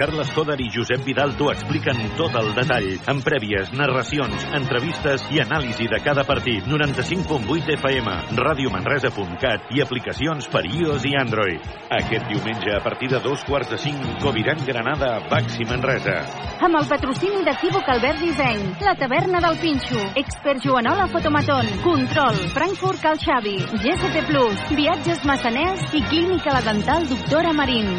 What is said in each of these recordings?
Carles Coder i Josep Vidal t'ho expliquen tot el detall, amb prèvies, narracions, entrevistes i anàlisi de cada partit. 95.8 FM, radiomanresa.cat i aplicacions per iOS i Android. Aquest diumenge, a partir de dos quarts de cinc, Coviran Granada, Baxi Manresa. Amb el patrocini d'Equívoc Albert Disseny, la taverna del Pinxo, Expert Joanola Fotomaton, Control, Frankfurt Cal Xavi, GST Plus, Viatges Massaners i Clínica La Dental Doctora Marín.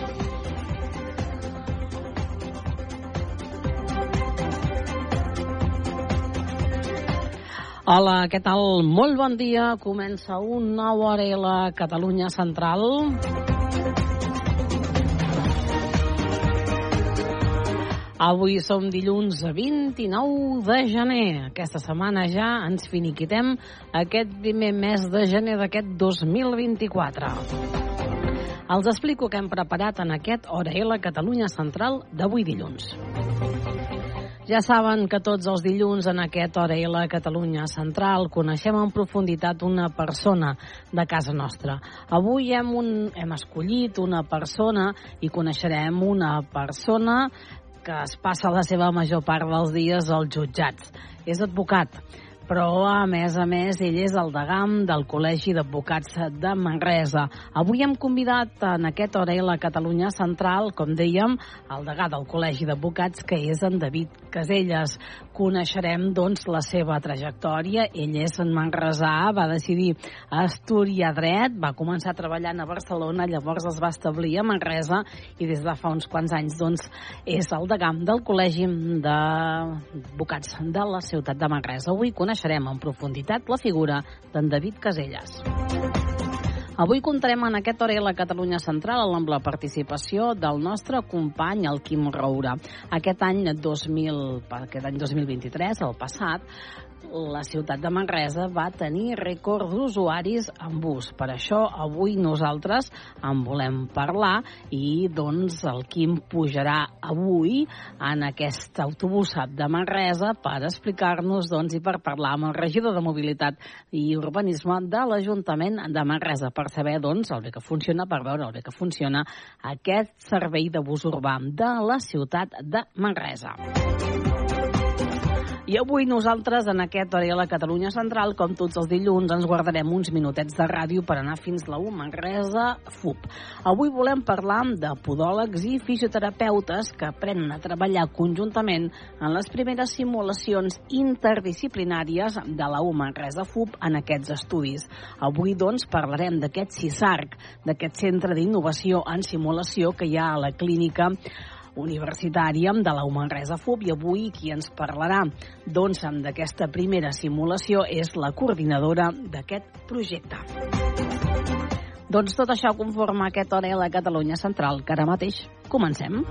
Hola, què tal? Molt bon dia. Comença un nou Hora L, Catalunya Central. Avui som dilluns 29 de gener. Aquesta setmana ja ens finiquitem aquest primer mes de gener d'aquest 2024. Els explico què hem preparat en aquest Hora L Catalunya Central d'avui dilluns. Ja saben que tots els dilluns en aquest Hora L Catalunya Central coneixem en profunditat una persona de casa nostra. Avui hem, un, hem escollit una persona i coneixerem una persona que es passa la seva major part dels dies als jutjats. És advocat, però a més a més ell és el degam del Col·legi d'Advocats de Manresa. Avui hem convidat en aquest Orel a Catalunya Central, com dèiem, el degà del Col·legi d'Advocats, que és en David Caselles. Coneixerem, doncs, la seva trajectòria. Ell és en Manresà, va decidir estudiar dret, va començar treballant a Barcelona, llavors es va establir a Manresa i des de fa uns quants anys, doncs, és el degam del Col·legi d'Advocats de la ciutat de Manresa. Avui coneixerem en profunditat la figura d'en David Caselles. Avui comptarem en aquest hora la Catalunya Central amb la participació del nostre company, el Quim Roura. Aquest any 2000, aquest any 2023, el passat, la ciutat de Manresa va tenir rècord d'usuaris en bus. Per això avui nosaltres en volem parlar i doncs el Quim pujarà avui en aquest autobús de Manresa per explicar-nos doncs, i per parlar amb el regidor de Mobilitat i Urbanisme de l'Ajuntament de Manresa per saber doncs, el bé que funciona, per veure el bé que funciona aquest servei de bus urbà de la ciutat de Manresa. I avui nosaltres, en aquest Hora a la Catalunya Central, com tots els dilluns, ens guardarem uns minutets de ràdio per anar fins la 1 Manresa FUP. Avui volem parlar de podòlegs i fisioterapeutes que aprenen a treballar conjuntament en les primeres simulacions interdisciplinàries de la U Manresa FUP en aquests estudis. Avui, doncs, parlarem d'aquest CISARC, d'aquest Centre d'Innovació en Simulació que hi ha a la clínica universitària de la Humanresa FUB i avui qui ens parlarà doncs d'aquesta primera simulació és la coordinadora d'aquest projecte. Doncs tot això conforma aquest hora a la Catalunya Central, que ara mateix comencem.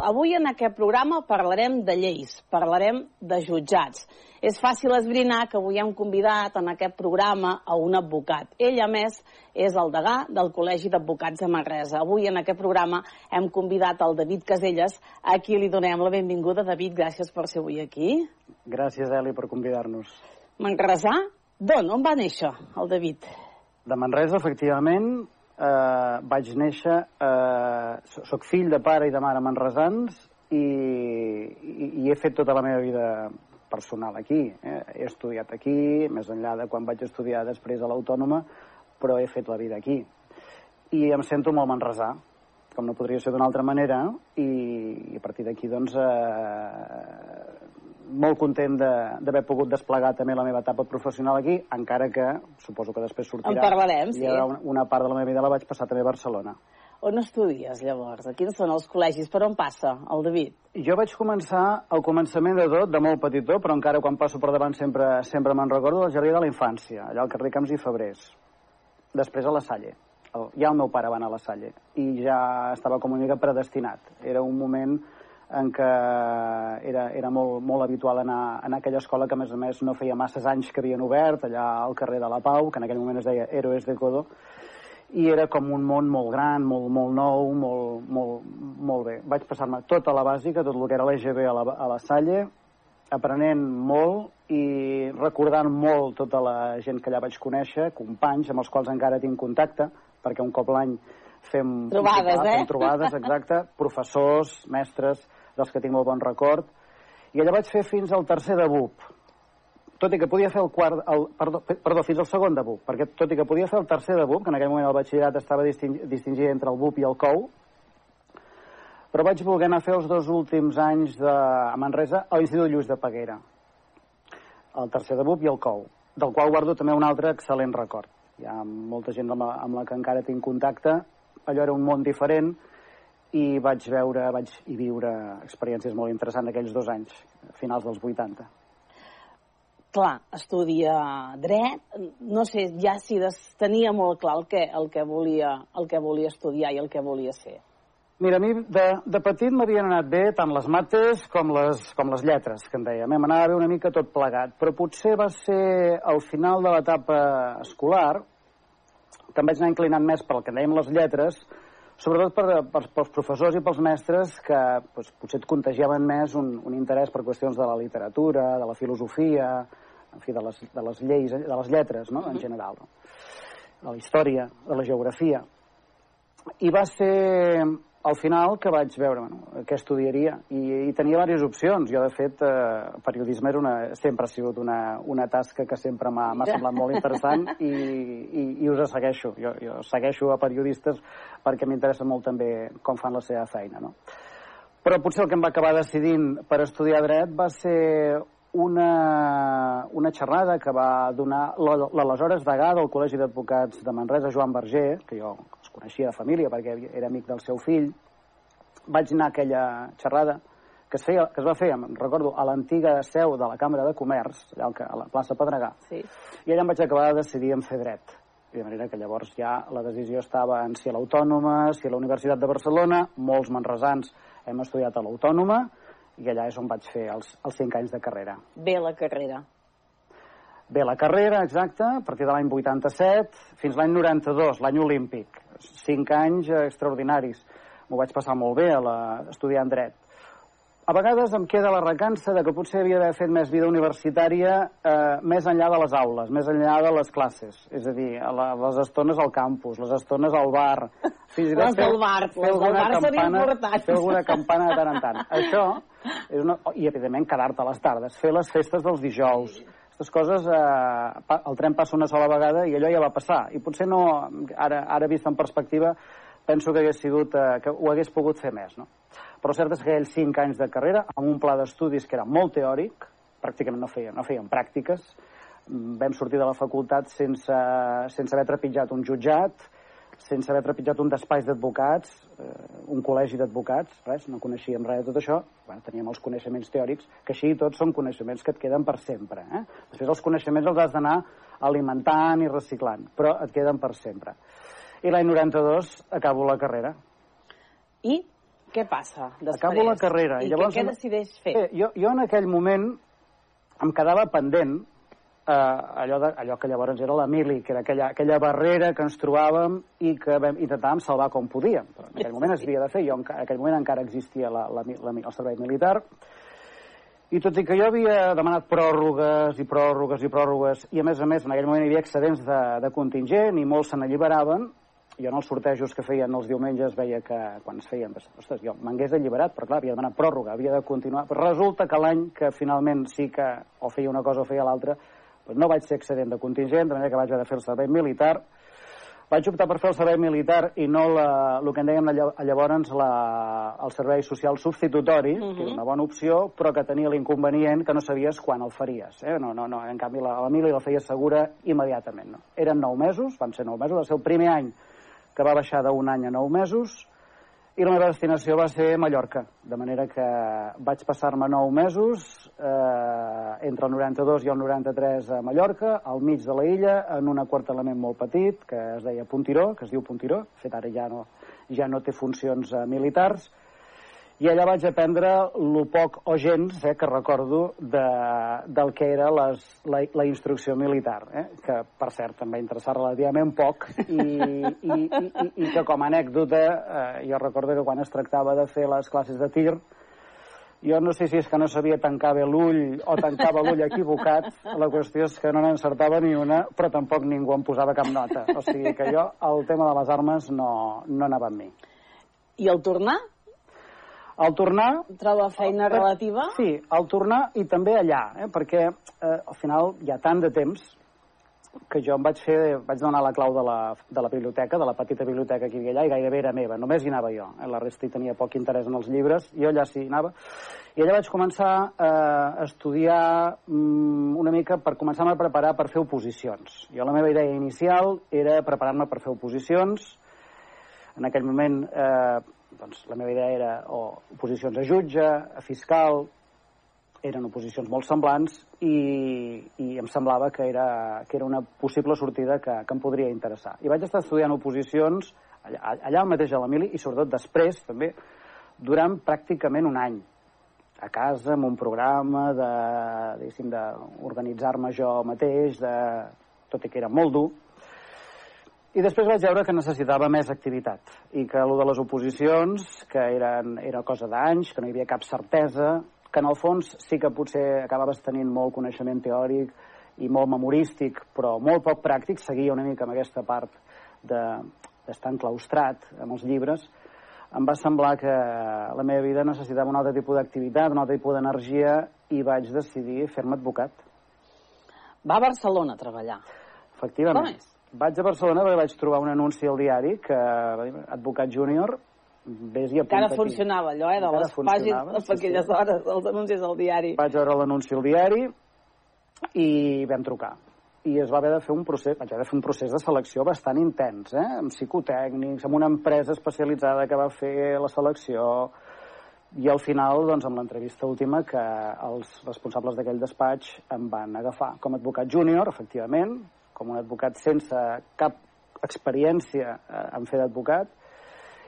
Avui en aquest programa parlarem de lleis, parlarem de jutjats. És fàcil esbrinar que avui hem convidat en aquest programa a un advocat. Ell, a més, és el degà del Col·legi d'Advocats de Manresa. Avui en aquest programa hem convidat el David Caselles, a qui li donem la benvinguda. David, gràcies per ser avui aquí. Gràcies, Eli, per convidar-nos. Manresà? D'on? On va néixer el David? De Manresa, efectivament, eh, vaig néixer, eh, soc fill de pare i de mare manresans i, i, i he fet tota la meva vida personal aquí. Eh? He estudiat aquí, més enllà de quan vaig estudiar després a l'Autònoma, però he fet la vida aquí. I em sento molt manresà, com no podria ser d'una altra manera, i, i a partir d'aquí, doncs, eh, molt content de- d'haver pogut desplegar també la meva etapa professional aquí, encara que suposo que després sortirà. En parlarem, sí. Una, una part de la meva vida la vaig passar també a Barcelona. On estudies, llavors? A quins són els col·legis? Per on passa el David? Jo vaig començar al començament de tot, de molt petitó, però encara quan passo per davant sempre sempre me'n recordo del jardí de la infància, allà al carrer Camps i Febrers. Després a la Salle. Ja el meu pare va anar a la Salle i ja estava com una mica predestinat. Era un moment en què era, era molt, molt habitual anar, anar a aquella escola que, a més a més, no feia masses anys que havien obert, allà al carrer de la Pau, que en aquell moment es deia Héroes de Codo, i era com un món molt gran, molt, molt nou, molt, molt, molt bé. Vaig passar-me tota la bàsica, tot el que era l'EGB a, la, a la Salle, aprenent molt i recordant molt tota la gent que allà vaig conèixer, companys amb els quals encara tinc contacte, perquè un cop l'any fem... Trobades, fem eh? trobades, exacte, professors, mestres, dels que tinc molt bon record. I allà vaig fer fins al tercer de BUP, tot i que podia fer el quart, el, perdó, pe- perdó, fins al segon de BUP, perquè tot i que podia fer el tercer de BUP, que en aquell moment el batxillerat estava distingit, distingit entre el BUP i el COU, però vaig voler anar a fer els dos últims anys de, a Manresa a l'Institut Lluís de Peguera, el tercer de BUP i el COU, del qual guardo també un altre excel·lent record. Hi ha molta gent amb la, amb la que encara tinc contacte, allò era un món diferent, i vaig veure, vaig i viure experiències molt interessants aquells dos anys, finals dels 80. Clar, estudia dret, no sé ja si des, tenia molt clar el que, el, que volia, el que volia estudiar i el que volia ser. Mira, a mi de, de petit m'havien anat bé tant les mates com les, com les lletres, que en dèiem. M'anava bé una mica tot plegat, però potser va ser al final de l'etapa escolar que em vaig anar inclinant més per el que en dèiem les lletres, sobretot per, per, pels professors i pels mestres que doncs, potser et contagiaven més un, un interès per qüestions de la literatura, de la filosofia, en fi, de les, de les lleis, de les lletres, no?, en general, no? de la història, de la geografia. I va ser al final que vaig veure bueno, què estudiaria i, i tenia diverses opcions. Jo, de fet, eh, periodisme era una, sempre ha sigut una, una tasca que sempre m'ha semblat molt interessant i, i, i us segueixo. Jo, jo segueixo a periodistes perquè m'interessa molt també com fan la seva feina. No? Però potser el que em va acabar decidint per estudiar dret va ser una, una xerrada que va donar la- l'aleshores degà del Col·legi d'Advocats de Manresa, Joan Berger, que jo coneixia de família perquè era amic del seu fill. Vaig anar a aquella xerrada que es, feia, que es va fer, em recordo, a l'antiga seu de la Càmera de Comerç, allà a la plaça Pedregà, Sí. i allà em vaig acabar de decidir en fer dret. I de manera que llavors ja la decisió estava en si a l'Autònoma, si a la Universitat de Barcelona, molts manresans hem estudiat a l'Autònoma, i allà és on vaig fer els, els cinc anys de carrera. Bé la carrera. Bé, la carrera, exacte, a partir de l'any 87 fins l'any 92, l'any olímpic. Cinc anys eh, extraordinaris. M'ho vaig passar molt bé a la, estudiant dret. A vegades em queda la recança de que potser havia d'haver fet més vida universitària eh, més enllà de les aules, més enllà de les classes. És a dir, a la, les estones al campus, les estones al bar... Fins i tot Les del bar, les del bar són campana- importants. Fer alguna campana de tant en tant. Això és una... I, evidentment, quedar-te a les tardes, fer les festes dels dijous, aquestes coses, eh, el tren passa una sola vegada i allò ja va passar. I potser no, ara, ara vist en perspectiva, penso que hagués sigut, eh, que ho hagués pogut fer més, no? Però cert és que aquells cinc anys de carrera, amb un pla d'estudis que era molt teòric, pràcticament no feien, no feien pràctiques, Mm, vam sortir de la facultat sense, sense haver trepitjat un jutjat, sense haver trepitjat un despatx d'advocats, un col·legi d'advocats, res, no coneixíem res de tot això, bueno, teníem els coneixements teòrics, que així i tot són coneixements que et queden per sempre. Eh? Després els coneixements els has d'anar alimentant i reciclant, però et queden per sempre. I l'any 92 acabo la carrera. I què passa després? Acabo la carrera. I, I llavors, què, què decideix fer? Eh, jo, jo en aquell moment em quedava pendent eh, allò, de, allò que llavors era la mili, que era aquella, aquella barrera que ens trobàvem i que vam, intentàvem salvar com podíem. Però en aquell moment es havia de fer, jo en, en aquell moment encara existia la, la, la, el servei militar, i tot i que jo havia demanat pròrrogues i pròrrogues i pròrrogues, i a més a més en aquell moment hi havia excedents de, de contingent i molts se n'alliberaven, jo en els sortejos que feien els diumenges veia que quan es feien, ostres, jo m'hagués alliberat, però clar, havia demanat pròrroga, havia de continuar. Però resulta que l'any que finalment sí que o feia una cosa o feia l'altra, doncs no vaig ser excedent de contingent, de manera que vaig haver de fer el servei militar, Vaig optar per fer el servei militar i no la, el que en dèiem lla- llavors la, el servei social substitutori, uh -huh. que era una bona opció, però que tenia l'inconvenient que no sabies quan el faries. Eh? No, no, no. En canvi, la, la mili la feia segura immediatament. No? Eren nou mesos, van ser nou mesos, va ser el primer any que va baixar d'un any a nou mesos, i la meva destinació va ser Mallorca, de manera que vaig passar-me nou mesos eh, entre el 92 i el 93 a Mallorca, al mig de la illa, en un aquartelament molt petit que es deia Puntiró, que es diu Puntiró, fet ara ja no, ja no té funcions eh, militars, i allà vaig aprendre lo poc o gens eh, que recordo de, del que era les, la, la instrucció militar, eh, que per cert em va interessar relativament poc i, i, i, i, que com a anècdota eh, jo recordo que quan es tractava de fer les classes de tir jo no sé si és que no sabia tancar bé l'ull o tancava l'ull equivocat, la qüestió és que no n'encertava ni una, però tampoc ningú em posava cap nota. O sigui que jo el tema de les armes no, no anava amb mi. I al tornar, Al tornar, troba feina relativa? Sí, al tornar i també allà, eh? perquè eh, al final hi ha tant de temps que jo em vaig fer, vaig donar la clau de la, de la biblioteca, de la petita biblioteca que hi havia allà, i gairebé era meva, només hi anava jo. Eh? La resta hi tenia poc interès en els llibres, jo allà sí hi anava. I allà vaig començar eh, a estudiar mm, una mica per començar-me a preparar per fer oposicions. Jo la meva idea inicial era preparar-me per fer oposicions. En aquell moment eh, doncs, la meva idea era o oposicions a jutge, a fiscal, eren oposicions molt semblants i, i em semblava que era, que era una possible sortida que, que em podria interessar. I vaig estar estudiant oposicions allà, allà mateix a l'Emili i sobretot després també durant pràcticament un any a casa amb un programa de, d'organitzar-me jo mateix, de, tot i que era molt dur, i després vaig veure que necessitava més activitat i que allò de les oposicions, que eren, era cosa d'anys, que no hi havia cap certesa, que en el fons sí que potser acabaves tenint molt coneixement teòric i molt memorístic, però molt poc pràctic, seguia una mica amb aquesta part de- d'estar enclaustrat amb els llibres, em va semblar que la meva vida necessitava un altre tipus d'activitat, un altre tipus d'energia, i vaig decidir fer-me advocat. Va a Barcelona a treballar. Efectivament. Com és? Vaig a Barcelona perquè vaig trobar un anunci al diari que va dir, advocat júnior, vés i Encara apunta aquí. funcionava allò, eh, de Encara les pàgines, sí, aquelles sí. hores, els anuncis al diari. Vaig veure l'anunci al diari i vam trucar. I es va haver de fer un procés, vaig haver de fer un procés de selecció bastant intens, eh? amb psicotècnics, amb una empresa especialitzada que va fer la selecció, i al final, doncs, amb l'entrevista última, que els responsables d'aquell despatx em van agafar com a advocat júnior, efectivament, com un advocat sense cap experiència eh, en fer d'advocat,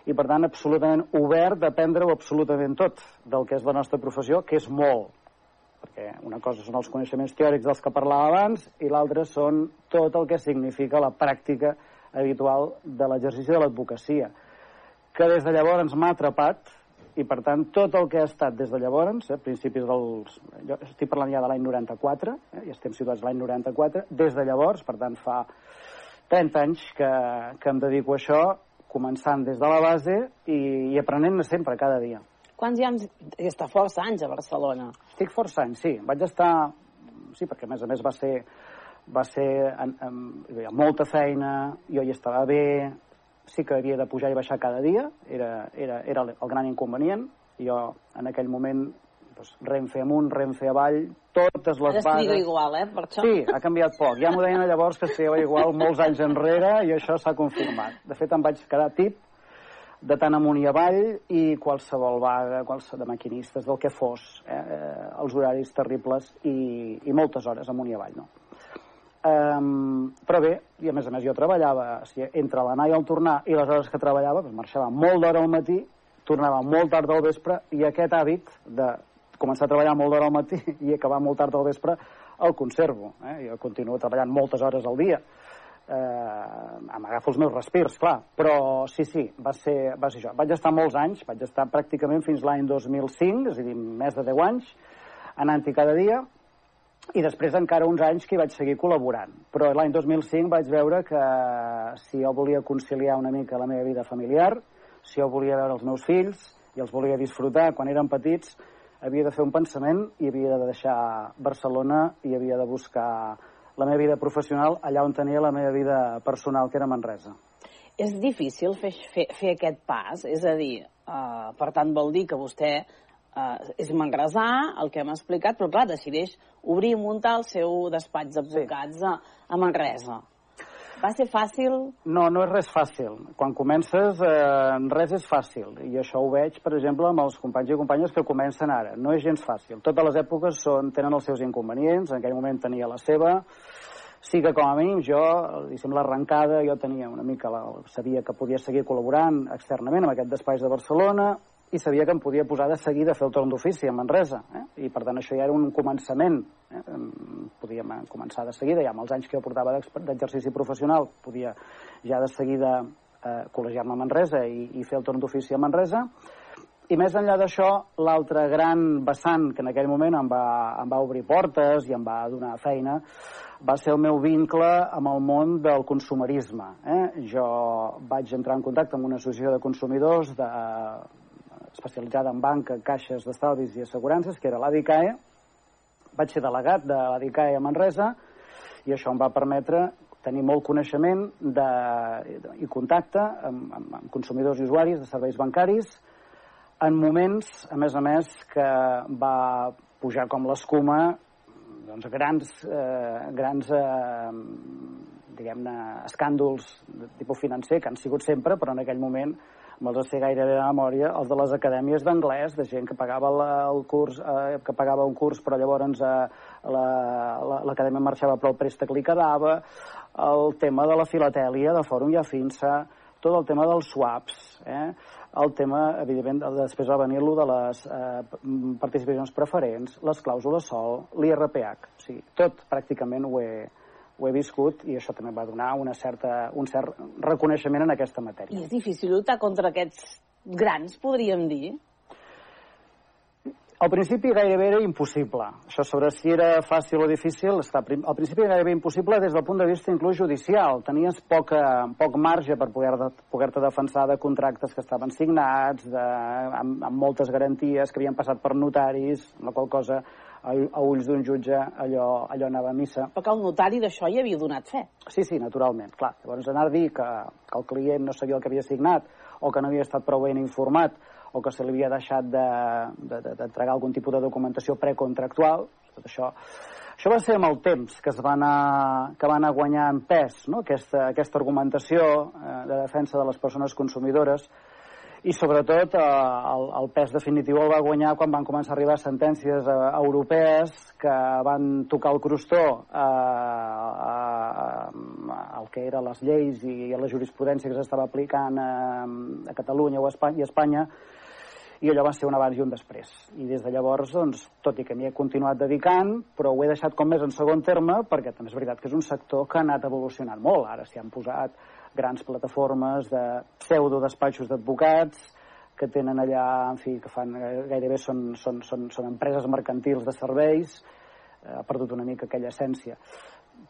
i per tant absolutament obert d'aprendre-ho absolutament tot del que és la nostra professió, que és molt, perquè una cosa són els coneixements teòrics dels que parlava abans i l'altra són tot el que significa la pràctica habitual de l'exercici de l'advocacia, que des de llavors m'ha atrapat i per tant tot el que ha estat des de llavors, eh, principis dels... Jo estic parlant ja de l'any 94, eh, i estem situats l'any 94, des de llavors, per tant fa 30 anys que, que em dedico a això, començant des de la base i, i aprenent-ne sempre, cada dia. Quants anys... Està força anys a Barcelona. Estic força anys, sí. Vaig estar... Sí, perquè a més a més va ser, va ser en, en, havia molta feina, jo hi estava bé, sí que havia de pujar i baixar cada dia, era, era, era el gran inconvenient. Jo en aquell moment doncs, Renfe amunt, Renfe avall, totes les Ara es triga vagues... igual, eh, per això. Sí, ha canviat poc. Ja m'ho deien llavors que estava igual molts anys enrere i això s'ha confirmat. De fet, em vaig quedar tip de tant amunt i avall i qualsevol vaga, qualsevol de maquinistes, del que fos, eh? eh, els horaris terribles i, i moltes hores amunt i avall, no? Um, però bé, i a més a més jo treballava, o sigui, entre l'anar i el tornar i les hores que treballava, doncs marxava molt d'hora al matí, tornava molt tard al vespre i aquest hàbit de començar a treballar molt d'hora al matí i acabar molt tard al vespre el conservo. Eh? Jo continuo treballant moltes hores al dia. Eh, M'agafo els meus respirs, clar. Però sí, sí, va ser, va ser això. Vaig estar molts anys, vaig estar pràcticament fins l'any 2005, és a dir, més de 10 anys, anant-hi cada dia, i després encara uns anys que hi vaig seguir col·laborant. Però l'any 2005 vaig veure que si jo volia conciliar una mica la meva vida familiar, si jo volia veure els meus fills i els volia disfrutar quan eren petits, havia de fer un pensament i havia de deixar Barcelona i havia de buscar la meva vida professional allà on tenia la meva vida personal, que era Manresa. és difícil fer, fer, fer aquest pas, és a dir, uh, per tant vol dir que vostè uh, és manresà, el que hem explicat, però clar, decideix obrir i muntar el seu despatx d'advocats sí. a, a Manresa. Va ser fàcil? No, no és res fàcil. Quan comences, eh, res és fàcil. I això ho veig, per exemple, amb els companys i companyes que comencen ara. No és gens fàcil. Totes les èpoques són, tenen els seus inconvenients. En aquell moment tenia la seva. Sí que, com a mínim, jo, diguéssim, l'arrencada, jo tenia una mica... La, sabia que podia seguir col·laborant externament amb aquest despatx de Barcelona, i sabia que em podia posar de seguida a fer el torn d'ofici a Manresa. Eh? I per tant això ja era un començament. Eh? Podíem començar de seguida, ja amb els anys que jo portava d'exercici professional, podia ja de seguida eh, col·legiar-me a Manresa i, i fer el torn d'ofici a Manresa. I més enllà d'això, l'altre gran vessant que en aquell moment em va, em va obrir portes i em va donar feina va ser el meu vincle amb el món del consumerisme. Eh? Jo vaig entrar en contacte amb una associació de consumidors de, especialitzada en banca, caixes d'estalvis i assegurances, que era l'ADICAE. Vaig ser delegat de l'ADICAE a Manresa i això em va permetre tenir molt coneixement de, i contacte amb, amb, amb consumidors i usuaris de serveis bancaris en moments, a més a més, que va pujar com l'escuma doncs, grans, eh, grans eh, diguem-ne, escàndols de tipus financer, que han sigut sempre, però en aquell moment me'ls sé gairebé de memòria, els de les acadèmies d'anglès, de gent que pagava la, el curs, eh, que pagava un curs, però llavors eh, l'acadèmia la, marxava però el préstec li quedava, el tema de la filatèlia, de Fòrum i Afinsa, tot el tema dels swaps, eh? el tema, evidentment, després va venir lo de les eh, participacions preferents, les clàusules sol, l'IRPH, o sigui, tot pràcticament ho he, ho he viscut i això també va donar una certa, un cert reconeixement en aquesta matèria. I és difícil lluitar contra aquests grans, podríem dir? Al principi gairebé era impossible. Això sobre si era fàcil o difícil, està, al principi gairebé impossible des del punt de vista inclús judicial. Tenies poca, poc marge per poder-te poder defensar de contractes que estaven signats, de, amb, amb moltes garanties que havien passat per notaris, la qual cosa a, ulls d'un jutge allò, allò anava a missa. Però que el notari d'això hi havia donat fe. Sí, sí, naturalment, clar. Llavors anar a dir que, que el client no sabia el que havia signat o que no havia estat prou ben informat o que se li havia deixat d'entregar de, de, de algun tipus de documentació precontractual, tot això això va ser amb el temps que es va anar, que va anar guanyant pes, no? aquesta, aquesta argumentació eh, de defensa de les persones consumidores, i sobretot eh, el, el pes definitiu el va guanyar quan van començar a arribar sentències eh, europees que van tocar el crostó eh, a, el que eren les lleis i a la jurisprudència que s'estava aplicant a, a Catalunya o a Espanya, i a Espanya i allò va ser un abans i un després. I des de llavors, doncs, tot i que m'hi he continuat dedicant, però ho he deixat com més en segon terme, perquè també és veritat que és un sector que ha anat evolucionant molt. Ara s'hi han posat grans plataformes de pseudo-despatxos d'advocats que tenen allà, en fi, que fan gairebé són, són, són, són empreses mercantils de serveis, eh, ha perdut una mica aquella essència.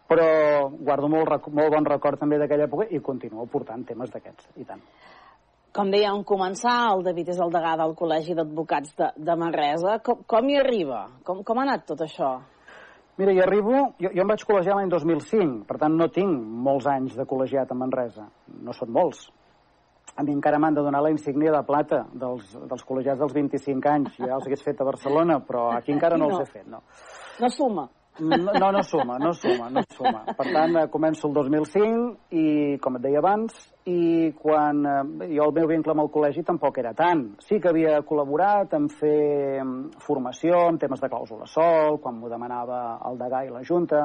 Però guardo molt, molt bon record també d'aquella època i continuo portant temes d'aquests, i tant. Com deia, en començar, el David és el degà del Col·legi d'Advocats de, de Manresa. Com, com hi arriba? Com, com ha anat tot això? Mira, hi arribo... Jo, jo em vaig col·legiar l'any 2005, per tant no tinc molts anys de col·legiat a Manresa. No són molts. A mi encara m'han de donar la insígnia de plata dels, dels col·legiats dels 25 anys. Ja els hagués fet a Barcelona, però aquí encara no, no. els he fet, no. No suma. No, no suma, no suma, no suma. Per tant, eh, començo el 2005 i, com et deia abans, i quan eh, jo el meu vincle amb el col·legi tampoc era tant. Sí que havia col·laborat en fer mm, formació en temes de clàusula sol, quan m'ho demanava el degà i la Junta,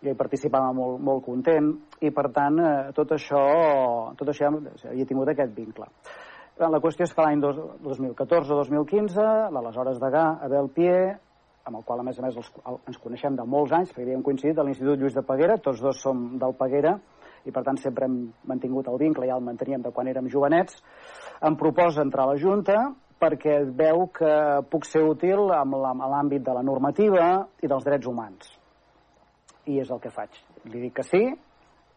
jo hi participava molt, molt content, i per tant, eh, tot això, tot això havia tingut aquest vincle. La qüestió és que l'any 2014-2015, l'aleshores degà, Abel Pier, amb el qual, a més a més, els, el, ens coneixem de molts anys, perquè havíem coincidit a l'Institut Lluís de Peguera, tots dos som del Peguera, i per tant sempre hem mantingut el vincle, ja el manteníem de quan érem jovenets, em proposa entrar a la Junta perquè veu que puc ser útil amb l'àmbit de la normativa i dels drets humans. I és el que faig. Li dic que sí,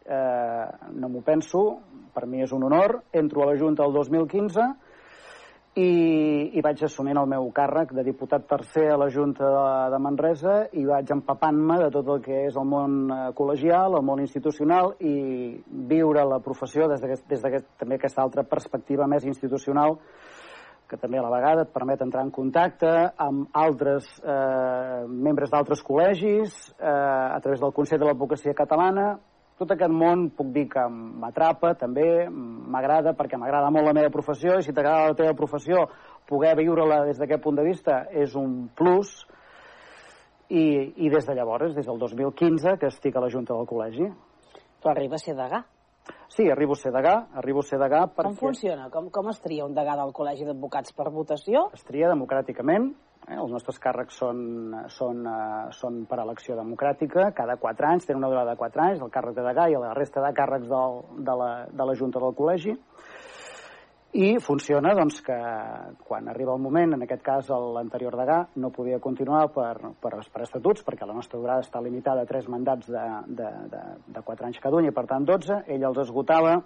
eh, no m'ho penso, per mi és un honor, entro a la Junta el 2015 i, i vaig assumint el meu càrrec de diputat tercer a la Junta de, de Manresa i vaig empapant-me de tot el que és el món eh, col·legial, el món institucional i viure la professió des, de també aquesta altra perspectiva més institucional que també a la vegada et permet entrar en contacte amb altres eh, membres d'altres col·legis, eh, a través del Consell de l'Advocacia Catalana, tot aquest món puc dir que m'atrapa també, m'agrada perquè m'agrada molt la meva professió i si t'agrada la teva professió poder viure-la des d'aquest punt de vista és un plus i, i des de llavors, des del 2015 que estic a la Junta del Col·legi. Tu arribes a ser degà? Sí, arribo a ser degà, arribo a ser degà perquè... Com funciona? Com, com es tria un degà del Col·legi d'Advocats per votació? Es tria democràticament, Eh? Els nostres càrrecs són, són, uh, són per elecció democràtica, cada quatre anys, tenen una durada de quatre anys, el càrrec de degà i la resta de càrrecs del, de, la, de la Junta del Col·legi. I funciona doncs, que quan arriba el moment, en aquest cas l'anterior degà no podia continuar per, per, per estatuts, perquè la nostra durada està limitada a tres mandats de, de, de, de 4 anys cada un, i per tant 12, ell els esgotava.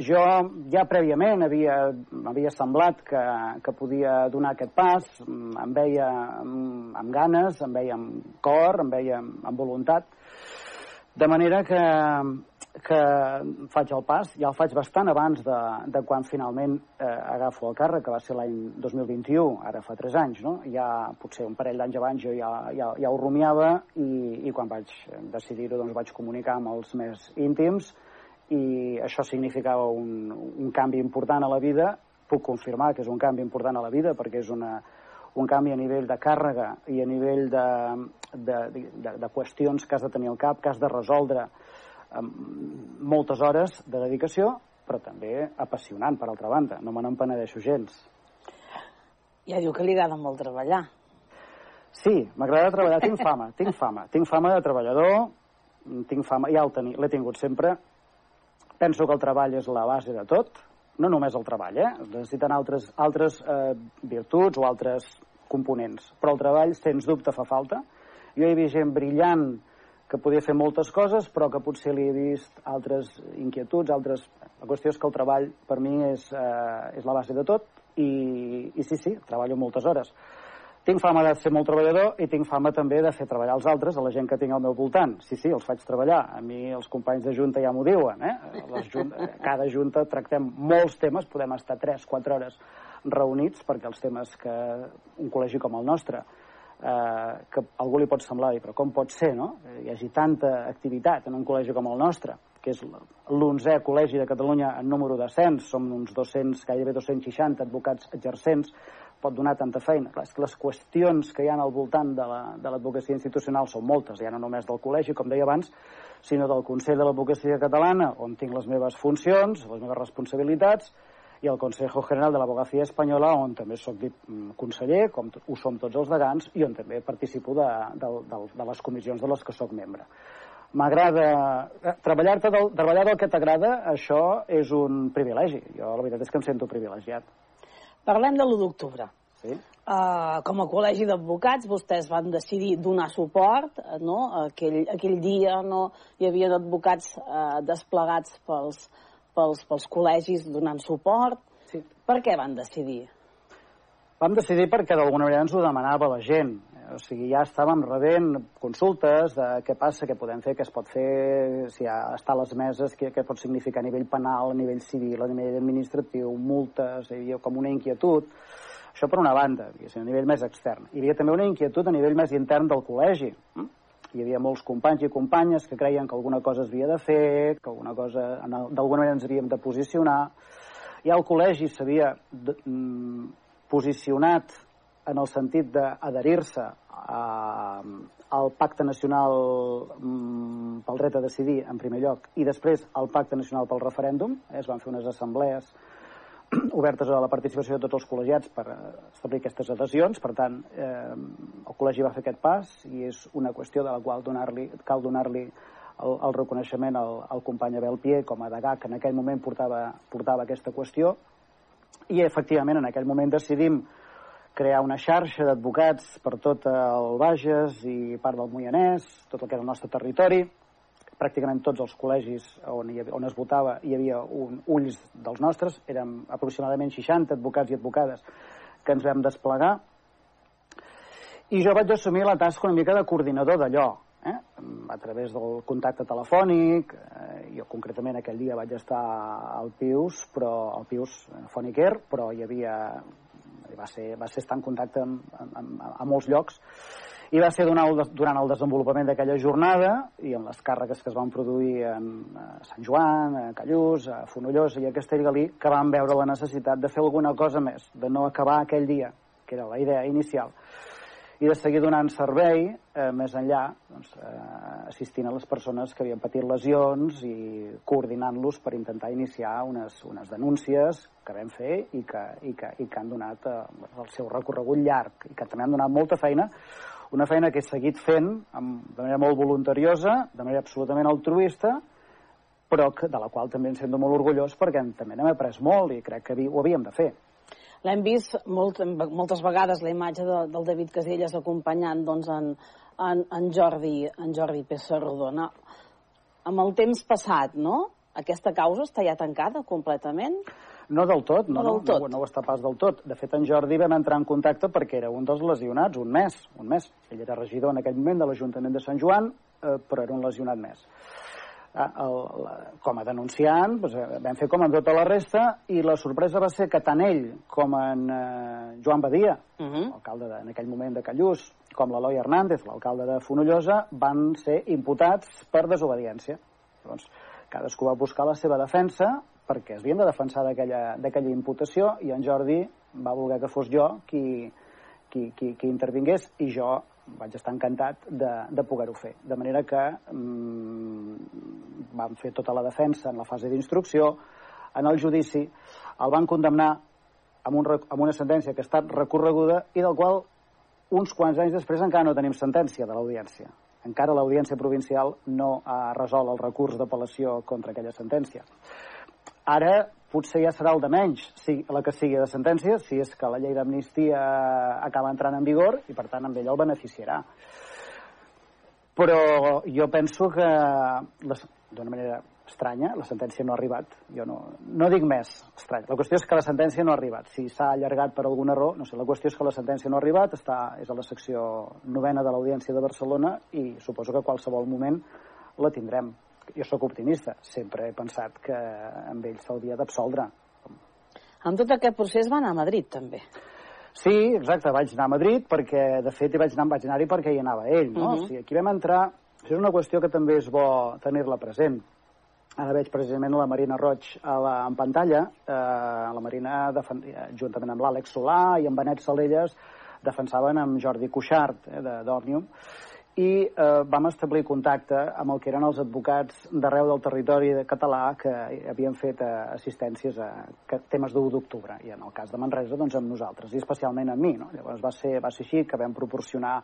Jo ja prèviament havia, m'havia semblat que, que podia donar aquest pas, em veia amb, amb ganes, em veia amb cor, em veia amb, amb voluntat, de manera que, que faig el pas, ja el faig bastant abans de, de quan finalment eh, agafo el càrrec, que va ser l'any 2021, ara fa 3 anys, no? Ja potser un parell d'anys abans jo ja, ja, ja ho rumiava i, i quan vaig decidir-ho doncs vaig comunicar amb els més íntims, i això significava un, un canvi important a la vida. Puc confirmar que és un canvi important a la vida perquè és una, un canvi a nivell de càrrega i a nivell de, de, de, de qüestions que has de tenir al cap, que has de resoldre amb moltes hores de dedicació, però també apassionant, per altra banda. No me n'empenedeixo gens. Ja diu que li agrada molt treballar. Sí, m'agrada treballar. Tinc fama, tinc fama. Tinc fama de treballador, tinc fama, ja l'he tingut sempre, Penso que el treball és la base de tot, no només el treball, eh? necessiten altres, altres eh, virtuts o altres components, però el treball, sens dubte, fa falta. Jo he vist gent brillant que podia fer moltes coses, però que potser li he vist altres inquietuds, altres... La qüestió és que el treball, per mi, és, eh, és la base de tot, i, i sí, sí, treballo moltes hores. Tinc fama de ser molt treballador i tinc fama també de fer treballar els altres, a la gent que tinc al meu voltant. Sí, sí, els faig treballar. A mi els companys de Junta ja m'ho diuen. Eh? Les junta, cada Junta tractem molts temes, podem estar 3-4 hores reunits, perquè els temes que un col·legi com el nostre, eh, que algú li pot semblar, però com pot ser, no? Hi hagi tanta activitat en un col·legi com el nostre, que és l'onzè col·legi de Catalunya en número de cens, som uns 200, gairebé 260 advocats exercents, pot donar tanta feina. Clar, és que les qüestions que hi ha al voltant de l'advocacia la, institucional són moltes, ja no només del col·legi, com deia abans, sinó del Consell de l'Advocacia Catalana, on tinc les meves funcions, les meves responsabilitats, i el Consejo General de l'Abogacía Espanyola, on també sóc mm, conseller, com ho som tots els degans, i on també participo de, de, de, de les comissions de les que sóc membre. M'agrada... Eh, treballar, del, treballar del que t'agrada, això és un privilegi. Jo la veritat és que em sento privilegiat. Parlem de l'1 d'octubre. Sí. Uh, com a col·legi d'advocats, vostès van decidir donar suport, uh, no? Aquell, aquell dia no hi havia advocats uh, desplegats pels, pels, pels col·legis donant suport. Sí. Per què van decidir? Vam decidir perquè d'alguna manera ens ho demanava la gent. O sigui, ja estàvem rebent consultes de què passa, què podem fer, què es pot fer, si ja està a les meses, què, què pot significar a nivell penal, a nivell civil, a nivell administratiu, multes, hi havia com una inquietud. Això per una banda, a nivell més extern. Hi havia també una inquietud a nivell més intern del col·legi. Hm? Hi havia molts companys i companyes que creien que alguna cosa es havia de fer, que alguna cosa d'alguna manera ens havíem de posicionar. Ja el col·legi s'havia mm, posicionat en el sentit d'adherir-se al Pacte Nacional mm, pel dret a decidir, en primer lloc, i després al Pacte Nacional pel referèndum. Es van fer unes assemblees obertes a la participació de tots els col·legiats per establir aquestes adhesions. Per tant, eh, el col·legi va fer aquest pas i és una qüestió de la qual donar cal donar-li el, el reconeixement al, al company Abel Pie com a degà que en aquell moment portava, portava aquesta qüestió i efectivament en aquell moment decidim crear una xarxa d'advocats per tot el Bages i part del Moianès, tot el que era el nostre territori, pràcticament tots els col·legis on, hi havia, on es votava hi havia un, ulls dels nostres, érem aproximadament 60 advocats i advocades que ens vam desplegar, i jo vaig assumir la tasca una mica de coordinador d'allò, eh? a través del contacte telefònic, eh, jo concretament aquell dia vaig estar al Pius, però al Pius Foniquer, però hi havia va ser, va ser estar en contacte amb, amb, amb, amb molts llocs i va ser durant el, desenvolupament d'aquella jornada i en les càrregues que es van produir en a Sant Joan, a Callús, a Fonollosa i a Castellgalí que vam veure la necessitat de fer alguna cosa més, de no acabar aquell dia, que era la idea inicial, i de seguir donant servei eh, més enllà, doncs, eh, assistint a les persones que havien patit lesions i coordinant-los per intentar iniciar unes, unes denúncies que vam fer i que, i que, i que han donat eh, el seu recorregut llarg i que també han donat molta feina, una feina que he seguit fent amb, de manera molt voluntariosa, de manera absolutament altruista, però que, de la qual també em sento molt orgullós perquè també n'hem après molt i crec que ho havíem de fer. L'hem vist molt, moltes vegades la imatge de, del David Casellas acompanyant doncs, en, en, en, Jordi, en Jordi Pessarrodona. Amb el temps passat, no? Aquesta causa està ja tancada completament? No del tot, no, no, del tot. no, no ho està pas del tot. De fet, en Jordi vam entrar en contacte perquè era un dels lesionats, un mes, un mes. Ell era regidor en aquell moment de l'Ajuntament de Sant Joan, eh, però era un lesionat més. Ah, el, la, com a denunciant, doncs, eh, vam fer com amb tota la resta, i la sorpresa va ser que tant ell com en eh, Joan Badia, uh -huh. alcalde de, en aquell moment de Callús, com l'Eloi Hernández, l'alcalde de Fonollosa, van ser imputats per desobediència. Doncs cadascú va buscar la seva defensa perquè es havien de defensar d'aquella imputació i en Jordi va voler que fos jo qui, qui, qui, qui intervingués i jo vaig estar encantat de, de poder-ho fer. De manera que mm, vam fer tota la defensa en la fase d'instrucció, en el judici, el van condemnar amb, un, amb una sentència que ha estat recorreguda i del qual uns quants anys després encara no tenim sentència de l'audiència. Encara l'audiència provincial no ha resolt el recurs d'apel·lació contra aquella sentència. Ara potser ja serà el de menys, si, la que sigui de sentència, si és que la llei d'amnistia acaba entrant en vigor i, per tant, amb ell el beneficiarà. Però jo penso que, d'una manera estranya, la sentència no ha arribat. Jo no, no dic més estrany. La qüestió és que la sentència no ha arribat. Si s'ha allargat per algun error, no sé, la qüestió és que la sentència no ha arribat, està, és a la secció novena de l'Audiència de Barcelona i suposo que a qualsevol moment la tindrem jo sóc optimista, sempre he pensat que amb ell s'hauria d'absoldre. En tot aquest procés va anar a Madrid, també. Sí, exacte, vaig anar a Madrid perquè, de fet, hi vaig anar, vaig anar-hi perquè hi anava ell, no? Uh -huh. o sigui, aquí vam entrar... Això és una qüestió que també és bo tenir-la present. Ara veig precisament la Marina Roig a la, en pantalla. Eh, la Marina, defen... juntament amb l'Àlex Solà i amb Benet Salelles, defensaven amb Jordi Cuixart, eh, d'Òmnium, i eh, vam establir contacte amb el que eren els advocats d'arreu del territori català que havien fet eh, assistències a temes d'1 d'octubre, i en el cas de Manresa, doncs amb nosaltres, i especialment amb mi. No? Llavors va ser, va ser així que vam proporcionar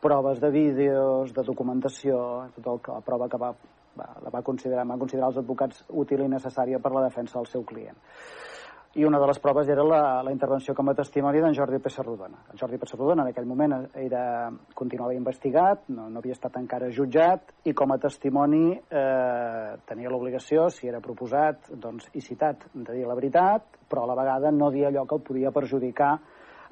proves de vídeos, de documentació, tot el que, la prova que va, va, la va considerar, va considerar els advocats útil i necessària per la defensa del seu client i una de les proves era la, la intervenció com a testimoni d'en Jordi Pessarrodona. El Jordi Pessarrodona en aquell moment era, continuava investigat, no, no havia estat encara jutjat, i com a testimoni eh, tenia l'obligació, si era proposat doncs, i citat, de dir la veritat, però a la vegada no dir allò que el podia perjudicar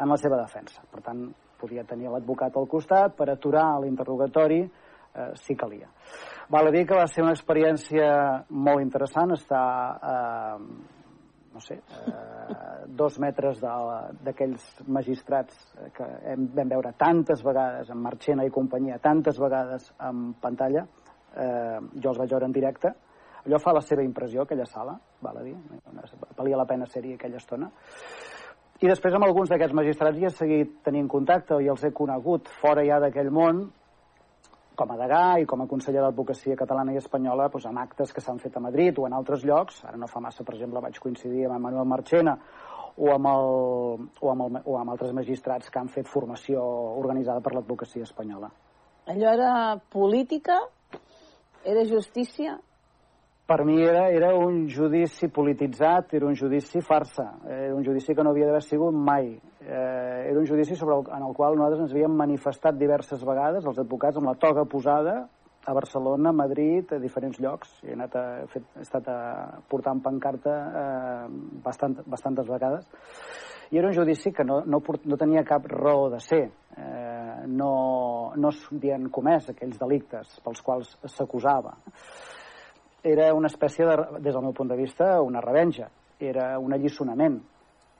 en la seva defensa. Per tant, podia tenir l'advocat al costat per aturar l'interrogatori eh, si calia. Val a dir que va ser una experiència molt interessant estar eh, no sé, eh, dos metres d'aquells magistrats que hem, vam veure tantes vegades en Marchena i companyia, tantes vegades en pantalla, eh, jo els vaig veure en directe, allò fa la seva impressió, aquella sala, val a dir, valia la pena ser-hi aquella estona. I després amb alguns d'aquests magistrats hi he seguit tenint contacte i els he conegut fora ja d'aquell món com a degà i com a conseller d'Advocacia catalana i espanyola doncs, amb actes que s'han fet a Madrid o en altres llocs. Ara no fa massa, per exemple, vaig coincidir amb Manuel Marchena o amb, el, o, amb el, o amb altres magistrats que han fet formació organitzada per l'advocacia espanyola. Allò era política? Era justícia? Per mi era, era un judici polititzat, era un judici farsa, era un judici que no havia d'haver sigut mai. Eh, era un judici sobre el, en el qual nosaltres ens havíem manifestat diverses vegades, els advocats, amb la toga posada, a Barcelona, a Madrid, a diferents llocs. He, anat a, he, fet, he estat a, portant pancarta eh, bastant, bastantes vegades. I era un judici que no, no, no tenia cap raó de ser. Eh, no, no s'havien comès aquells delictes pels quals s'acusava. Era una espècie, de, des del meu punt de vista, una revenja. Era un allisonament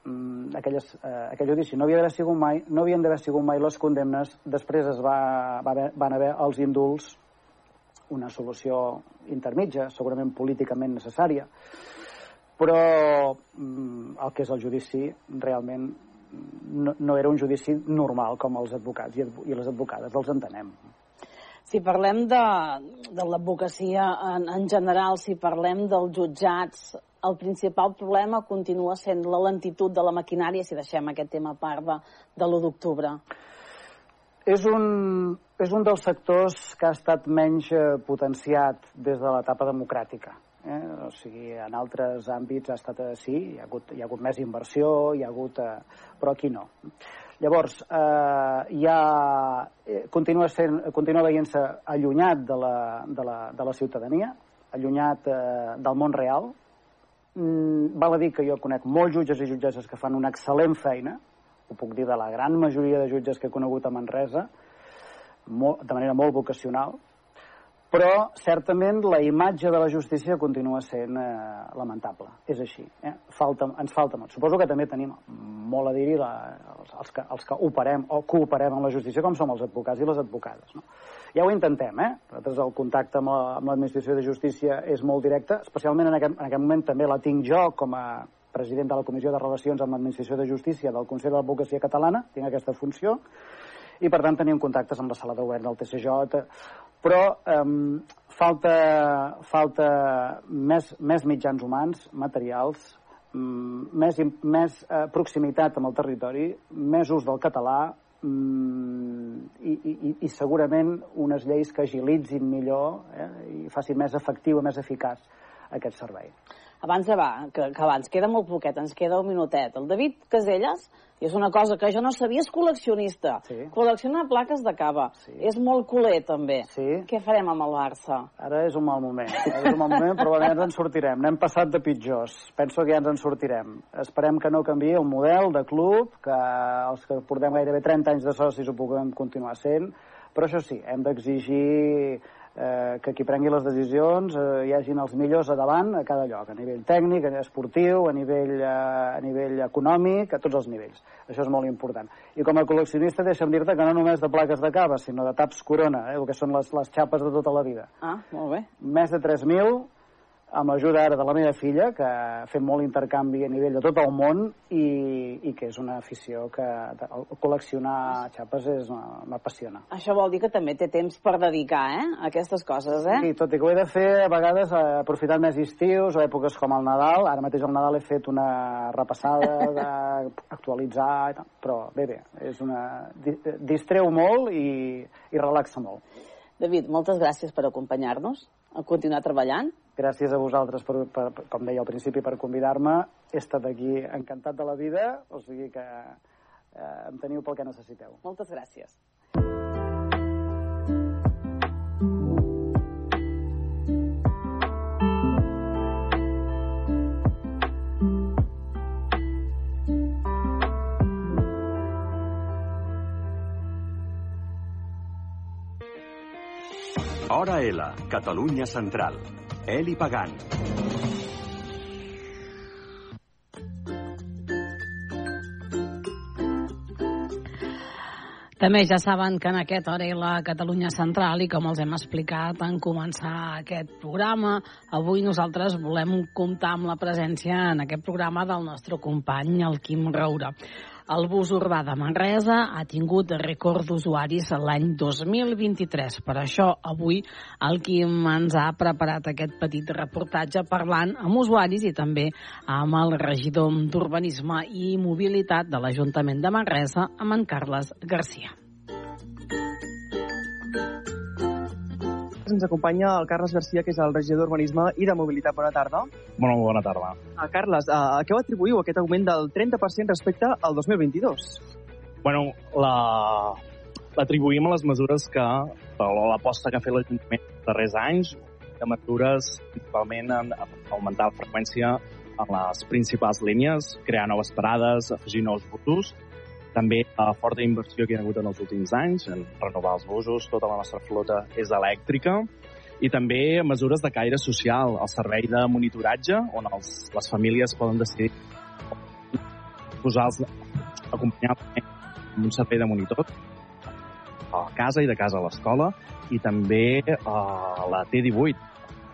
mm, aquelles, eh, aquell judici no, havia d'haver sigut mai, no havien d'haver sigut mai les condemnes, després es va, va haver, van haver els indults, una solució intermitja, segurament políticament necessària, però mm, el que és el judici realment no, no era un judici normal com els advocats i, i les advocades els entenem. Si parlem de, de l'advocacia en, en general, si parlem dels jutjats, el principal problema continua sent la lentitud de la maquinària, si deixem aquest tema a part de, de l'1 d'octubre. És un, és un dels sectors que ha estat menys eh, potenciat des de l'etapa democràtica. Eh? O sigui, en altres àmbits ha estat així, hi ha hagut, hi ha hagut més inversió, hi ha hagut... Eh, però aquí no. Llavors, eh, ha, eh, continua, sent, continua veient-se allunyat de la, de, la, de la ciutadania, allunyat eh, del món real. Mm, val a dir que jo conec molts jutges i jutgesses que fan una excel·lent feina, ho puc dir de la gran majoria de jutges que he conegut a Manresa, molt, de manera molt vocacional, però certament la imatge de la justícia continua sent eh, lamentable. És així. Eh? Falta, ens falta molt. Suposo que també tenim molt a dir-hi els, els, que, els que operem o cooperem amb la justícia, com som els advocats i les advocades. No? Ja ho intentem, eh? Nosaltres el contacte amb l'administració de justícia és molt directe, especialment en aquest, en aquest moment també la tinc jo com a president de la Comissió de Relacions amb l'Administració de Justícia del Consell de l'Advocacia Catalana, tinc aquesta funció, i per tant tenim contactes amb la sala de govern del TCJ, però eh, falta, falta més, més mitjans humans, materials, mm, més, més eh, proximitat amb el territori, més ús del català mm, i, i, i segurament unes lleis que agilitzin millor eh, i facin més efectiu, més eficaç aquest servei. Abans de va, que, que abans, queda molt poquet, ens queda un minutet. El David Caselles i és una cosa que jo no sabia, és col·leccionista. Sí. Col·lecciona plaques de cava. Sí. És molt culer, també. Sí. Què farem amb el Barça? Ara és un mal moment. Ara és un mal moment, però ja ens en sortirem. N'hem passat de pitjors. Penso que ja ens en sortirem. Esperem que no canvi el model de club, que els que portem gairebé 30 anys de socis ho puguem continuar sent, però això sí, hem d'exigir eh, que qui prengui les decisions eh, hi hagin els millors a davant a cada lloc, a nivell tècnic, a nivell esportiu, a nivell, eh, a nivell econòmic, a tots els nivells. Això és molt important. I com a col·leccionista deixa'm dir-te que no només de plaques de cava, sinó de taps corona, eh, el que són les, les xapes de tota la vida. Ah, molt bé. Més de 3.000 amb l'ajuda ara de la meva filla, que ha fet molt intercanvi a nivell de tot el món i, i que és una afició que col·leccionar xapes és m'apassiona. Això vol dir que també té temps per dedicar, eh?, a aquestes coses, eh? Sí, tot i que ho he de fer a vegades eh, aprofitant més estius o èpoques com el Nadal. Ara mateix al Nadal he fet una repassada d'actualitzar, però bé, bé, és una... distreu molt i, i relaxa molt. David, moltes gràcies per acompanyar-nos, a continuar treballant Gràcies a vosaltres, per, per, per, com deia al principi, per convidar-me. He estat aquí encantat de la vida, o sigui que eh, em teniu pel que necessiteu. Moltes gràcies. Hora L, Catalunya Central. Eli Pagant. També ja saben que en aquest hora la Catalunya Central i com els hem explicat en començar aquest programa, avui nosaltres volem comptar amb la presència en aquest programa del nostre company, el Quim Roura. El bus urbà de Manresa ha tingut rècord d'usuaris l'any 2023. Per això, avui, el Quim ens ha preparat aquest petit reportatge parlant amb usuaris i també amb el regidor d'Urbanisme i Mobilitat de l'Ajuntament de Manresa, amb en Carles Garcia. Ens acompanya el Carles Garcia, que és el regidor d'Urbanisme i de Mobilitat. Bona tarda. Bona, bona tarda. Uh, Carles, uh, a què ho atribuïu aquest augment del 30% respecte al 2022? Bueno, l'atribuïm la, a les mesures que l'aposta que ha fet l'Ajuntament els darrers anys de mesures principalment en, en augmentar la freqüència en les principals línies, crear noves parades, afegir nous busos, també la forta inversió que hi ha hagut en els últims anys en renovar els busos, tota la nostra flota és elèctrica, i també mesures de caire social, el servei de monitoratge, on els, les famílies poden decidir posar-los, acompanyar amb un servei de monitor a casa i de casa a l'escola, i també a la T18,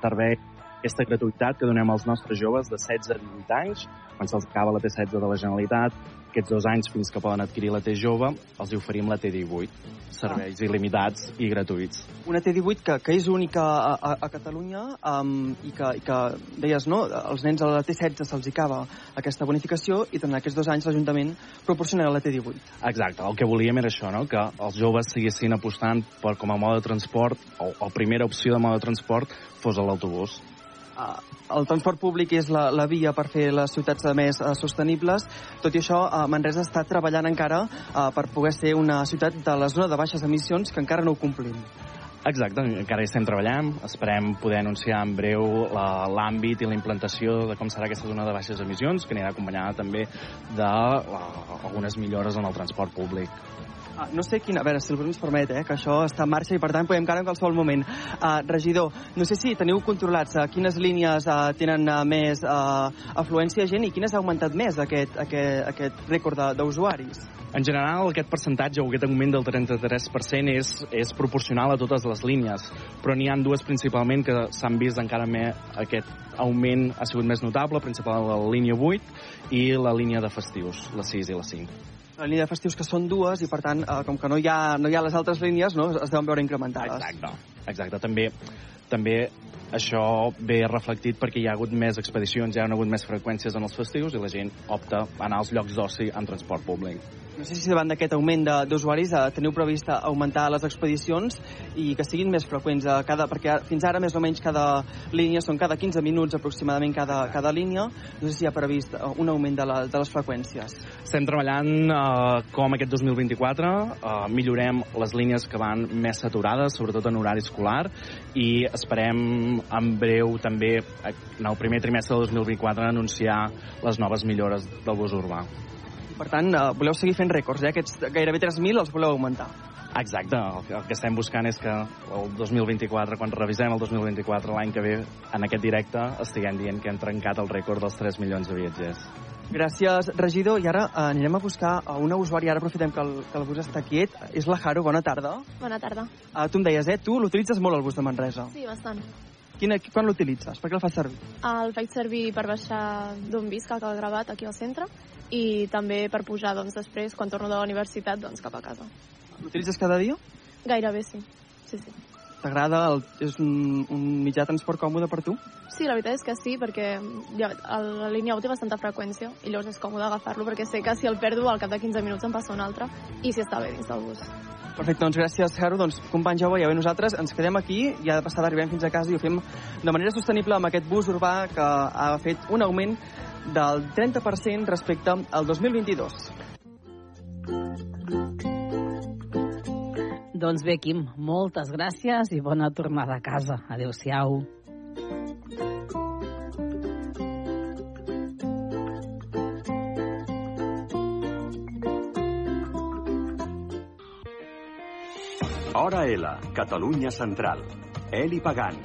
servei aquesta gratuïtat que donem als nostres joves de 16 a 18 anys, quan se'ls acaba la T16 de la Generalitat, aquests dos anys fins que poden adquirir la T jove, els hi oferim la T18. Serveis ah. il·limitats i gratuïts. Una T18 que, que és única a, a, a Catalunya um, i, que, i que, deies, no? Els nens a la T16 se'ls acaba aquesta bonificació i durant aquests dos anys l'Ajuntament proporcionarà la T18. Exacte. El que volíem era això, no? Que els joves siguessin apostant per com a mode de transport o, o primera opció de mode de transport fos l'autobús. Uh, el transport públic és la, la via per fer les ciutats més uh, sostenibles. Tot i això, uh, Manresa està treballant encara uh, per poder ser una ciutat de la zona de baixes emissions que encara no ho complim. Exacte, encara hi estem treballant. Esperem poder anunciar en breu l'àmbit i la implantació de com serà aquesta zona de baixes emissions, que anirà acompanyada també d'algunes millores en el transport públic. Uh, no sé quina... A veure, si el ens permet, eh, que això està en marxa i, per tant, podem encara en qualsevol moment. Uh, regidor, no sé si teniu controlats uh, quines línies uh, tenen uh, més uh, afluència de gent i quines ha augmentat més aquest, aquest, aquest rècord d'usuaris. En general, aquest percentatge o aquest augment del 33% és, és proporcional a totes les línies, però n'hi han dues principalment que s'han vist encara més aquest augment ha sigut més notable, principalment la línia 8 i la línia de festius, la 6 i la 5 la línia de festius que són dues i per tant, eh, com que no hi, ha, no hi ha les altres línies, no, es deuen veure incrementades. Exacte, exacte. També, també això ve reflectit perquè hi ha hagut més expedicions, hi ha hagut més freqüències en els festius i la gent opta a anar als llocs d'oci en transport públic. No sé si davant d'aquest augment d'usuaris eh, teniu previst augmentar les expedicions i que siguin més freqüents, a cada, perquè fins ara més o menys cada línia són cada 15 minuts aproximadament cada, cada línia. No sé si hi ha previst eh, un augment de, la, de les freqüències. Estem treballant eh, com aquest 2024 eh, millorem les línies que van més saturades, sobretot en horari escolar, i esperem en breu també, en el primer trimestre del 2024, anunciar les noves millores del bus urbà. Per tant, eh, voleu seguir fent rècords, eh? Aquests gairebé 3.000 els voleu augmentar. Exacte, el que, el que estem buscant és que el 2024, quan revisem el 2024 l'any que ve, en aquest directe, estiguem dient que hem trencat el rècord dels 3 milions de viatgers. Gràcies, regidor. I ara eh, anirem a buscar a una usuària. Ara aprofitem que el, que el bus està quiet. És la Jaro, bona tarda. Bona tarda. Uh, tu em deies, eh? Tu l'utilitzes molt, el bus de Manresa. Sí, bastant. Quina, quan l'utilitzes? Per què el fas servir? El faig servir per baixar d'un bis que ha gravat aquí al centre i també per pujar doncs, després, quan torno de la universitat, doncs, cap a casa. L'utilitzes cada dia? Gairebé sí, sí, sí. T'agrada? És un, un mitjà de transport còmode per tu? Sí, la veritat és que sí, perquè ja, la línia 1 té bastanta freqüència i llavors és còmode agafar-lo perquè sé que si el perdo al cap de 15 minuts em passa un altre i si està bé dins del bus. Perfecte, doncs gràcies, Jaro. Doncs, company Jaume, ja ve nosaltres, ens quedem aquí i ha de passar d'arribar fins a casa i ho fem de manera sostenible amb aquest bus urbà que ha fet un augment del 30% respecte al 2022. Doncs bé, Quim, moltes gràcies i bona tornada a casa. Adéu-siau. Hora L, Catalunya Central. Eli Pagant.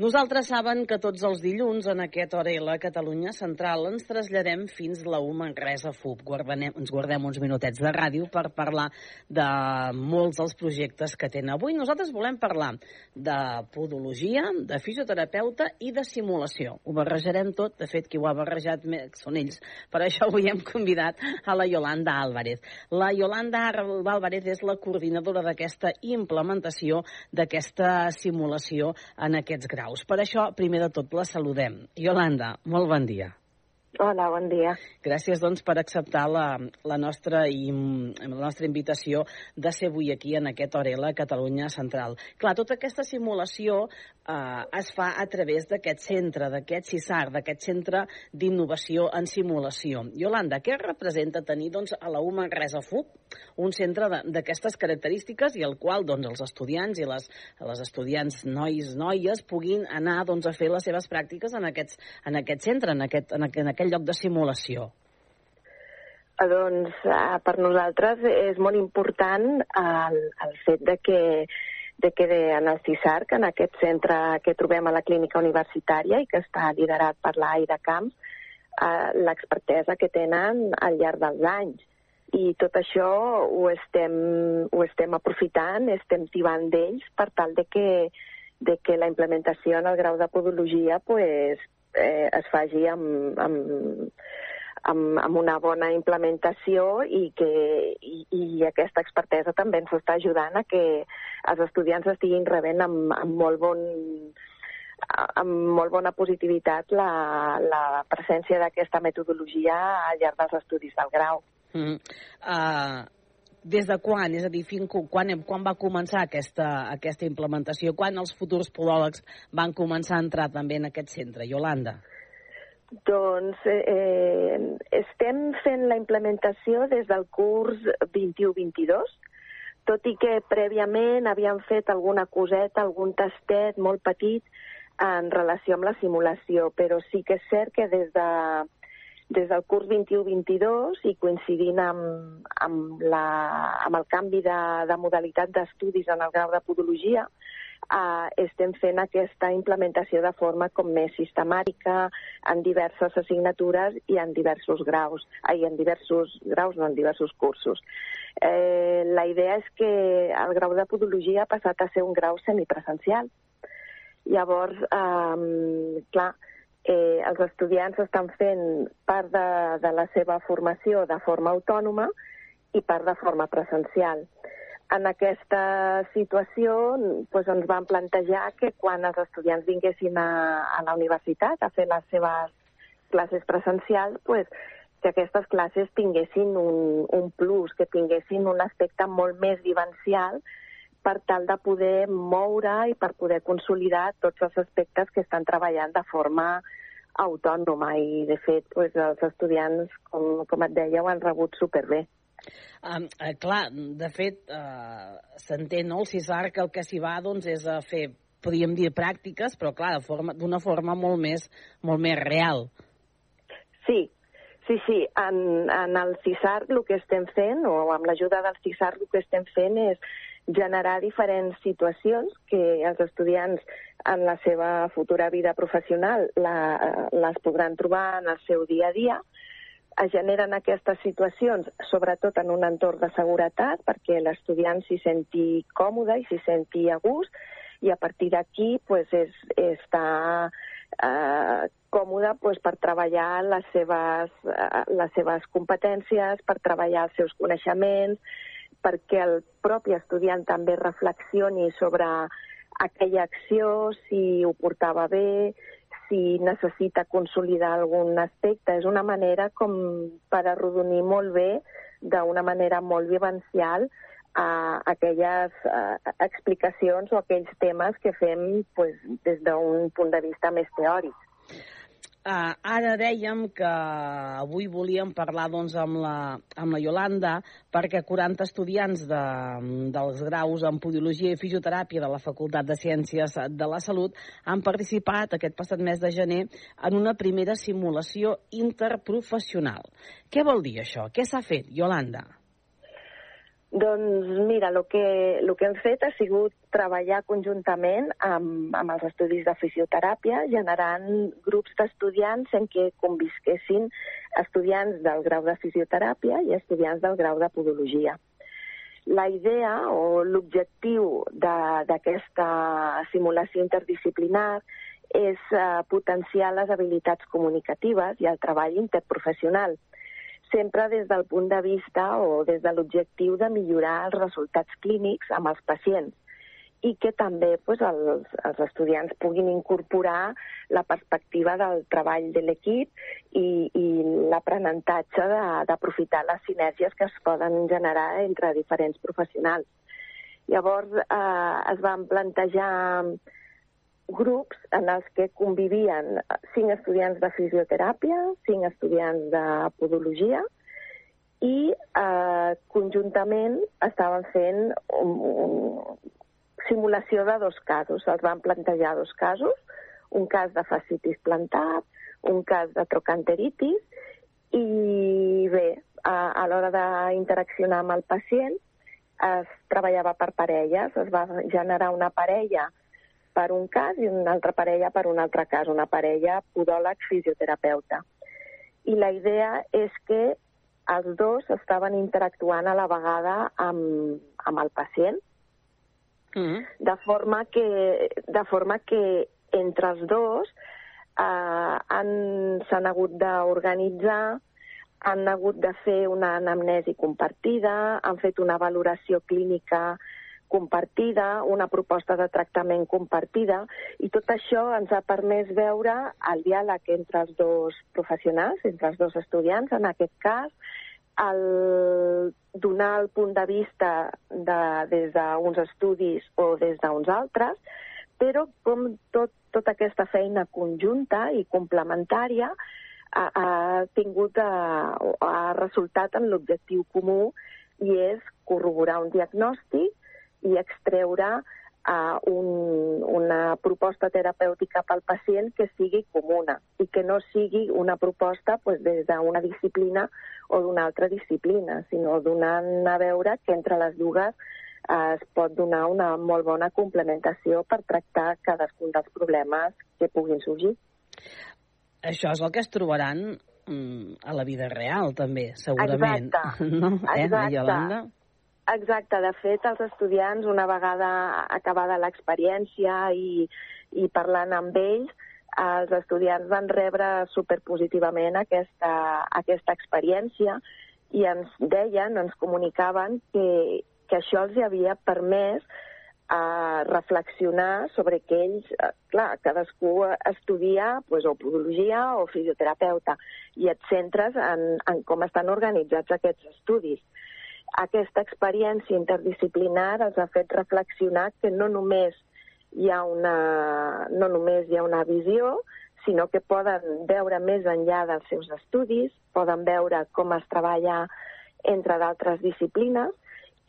Nosaltres saben que tots els dilluns en aquest hora la Catalunya Central ens traslladem fins la U Manresa FUB. Guardanem, ens guardem uns minutets de ràdio per parlar de molts dels projectes que tenen. Avui nosaltres volem parlar de podologia, de fisioterapeuta i de simulació. Ho barrejarem tot, de fet qui ho ha barrejat més són ells. Per això avui hem convidat a la Yolanda Álvarez. La Yolanda Álvarez és la coordinadora d'aquesta implementació d'aquesta simulació en aquests graus graus. Per això, primer de tot, la saludem. Yolanda, molt bon dia. Hola, bon dia. Gràcies, doncs, per acceptar la, la, nostra, i, la nostra invitació de ser avui aquí en aquest Orela Catalunya Central. Clar, tota aquesta simulació eh, es fa a través d'aquest centre, d'aquest CISAR, d'aquest centre d'innovació en simulació. Yolanda, què representa tenir doncs, a la UMA Manresa FUP un centre d'aquestes característiques i al qual doncs, els estudiants i les, les estudiants nois, noies puguin anar doncs, a fer les seves pràctiques en, aquests, en aquest centre, en aquest, en aquest, en aquest lloc de simulació? Eh, doncs eh, per nosaltres és molt important el, el fet de que de que en el CISARC, en aquest centre que trobem a la clínica universitària i que està liderat per l'Aida Camps, eh, l'expertesa que tenen al llarg dels anys. I tot això ho estem, ho estem aprofitant, estem tibant d'ells per tal de que, de que la implementació en el grau de podologia pues, eh, es faci amb, amb, amb, amb una bona implementació i que i, i aquesta expertesa també ens està ajudant a que els estudiants estiguin rebent amb, amb molt bon amb molt bona positivitat la, la presència d'aquesta metodologia al llarg dels estudis del grau. Mm -hmm. uh, des de quan? És a dir, fin, quan, quan va començar aquesta, aquesta implementació? Quan els futurs podòlegs van començar a entrar també en aquest centre? Yolanda? Doncs eh, estem fent la implementació des del curs 21-22, tot i que prèviament havíem fet alguna coseta, algun tastet molt petit en relació amb la simulació, però sí que és cert que des de des del curs 21-22 i coincidint amb, amb, la, amb el canvi de, de modalitat d'estudis en el grau de podologia, eh, estem fent aquesta implementació de forma com més sistemàtica en diverses assignatures i en diversos graus, ai, en diversos graus, no en diversos cursos. Eh, la idea és que el grau de podologia ha passat a ser un grau semipresencial. Llavors, eh, clar, eh, els estudiants estan fent part de, de la seva formació de forma autònoma i part de forma presencial. En aquesta situació doncs, ens vam plantejar que quan els estudiants vinguessin a, a la universitat a fer les seves classes presencials, doncs, que aquestes classes tinguessin un, un plus, que tinguessin un aspecte molt més vivencial per tal de poder moure i per poder consolidar tots els aspectes que estan treballant de forma autònoma i, de fet, pues, els estudiants, com, com et deia, ho han rebut superbé. Um, uh, clar, de fet, uh, s'entén, no? El CISAR que el que s'hi va doncs, és a fer, podríem dir, pràctiques, però clar, d'una forma, forma molt més, molt més real. Sí, Sí, sí, en, en el CISAR el que estem fent, o amb l'ajuda del CISAR el que estem fent és generar diferents situacions que els estudiants en la seva futura vida professional la, les podran trobar en el seu dia a dia. Es generen aquestes situacions, sobretot en un entorn de seguretat, perquè l'estudiant s'hi senti còmode i s'hi senti a gust, i a partir d'aquí pues, és, està eh, còmode pues, per treballar les seves, eh, les seves competències, per treballar els seus coneixements, perquè el propi estudiant també reflexioni sobre aquella acció, si ho portava bé, si necessita consolidar algun aspecte. És una manera com per arrodonir molt bé, d'una manera molt vivencial, a aquelles a, explicacions o aquells temes que fem pues, des d'un punt de vista més teòric. Uh, ara dèiem que avui volíem parlar doncs, amb, la, amb la Yolanda perquè 40 estudiants de, dels graus en Podiologia i Fisioteràpia de la Facultat de Ciències de la Salut han participat aquest passat mes de gener en una primera simulació interprofessional. Què vol dir això? Què s'ha fet, Yolanda? Doncs mira, el que, el que hem fet ha sigut treballar conjuntament amb, amb els estudis de fisioteràpia, generant grups d'estudiants en què convisquessin estudiants del grau de fisioteràpia i estudiants del grau de podologia. La idea o l'objectiu d'aquesta simulació interdisciplinar és uh, potenciar les habilitats comunicatives i el treball interprofessional, sempre des del punt de vista o des de l'objectiu de millorar els resultats clínics amb els pacients i que també pues, els, els estudiants puguin incorporar la perspectiva del treball de l'equip i, i l'aprenentatge d'aprofitar les sinergies que es poden generar entre diferents professionals. Llavors eh, es van plantejar grups en els que convivien cinc estudiants de fisioteràpia, cinc estudiants de podologia, i eh, conjuntament estaven fent un, un, simulació de dos casos. Se'ls van plantejar dos casos, un cas de fascitis plantar, un cas de trocanteritis, i bé, a, a l'hora d'interaccionar amb el pacient es treballava per parelles, es va generar una parella per un cas i una altra parella per un altre cas, una parella podòleg-fisioterapeuta. I la idea és que els dos estaven interactuant a la vegada amb, amb el pacient, Mm. De forma que, de forma que entre els dos eh, s'han hagut d'organitzar, han hagut de fer una anamnesi compartida, han fet una valoració clínica compartida, una proposta de tractament compartida, i tot això ens ha permès veure el diàleg entre els dos professionals, entre els dos estudiants, en aquest cas, el donar el punt de vista de, des d'uns estudis o des d'uns altres, però com tot, tota aquesta feina conjunta i complementària ha, ha tingut, a, ha resultat en l'objectiu comú i és corroborar un diagnòstic i extreure a un, una proposta terapèutica pel pacient que sigui comuna i que no sigui una proposta pues, des d'una disciplina o d'una altra disciplina, sinó donant a veure que entre les dues eh, es pot donar una molt bona complementació per tractar cadascun dels problemes que puguin sorgir. Això és el que es trobaran mm, a la vida real, també, segurament. Exacte. No? Eh, Exacte. Exacte, de fet, els estudiants, una vegada acabada l'experiència i, i parlant amb ells, els estudiants van rebre superpositivament aquesta, aquesta experiència i ens deien, ens comunicaven que, que això els havia permès a eh, reflexionar sobre que ells, eh, clar, cadascú estudia pues, o podologia o fisioterapeuta i et centres en, en com estan organitzats aquests estudis aquesta experiència interdisciplinar els ha fet reflexionar que no només hi ha una, no només hi ha una visió, sinó que poden veure més enllà dels seus estudis, poden veure com es treballa entre d'altres disciplines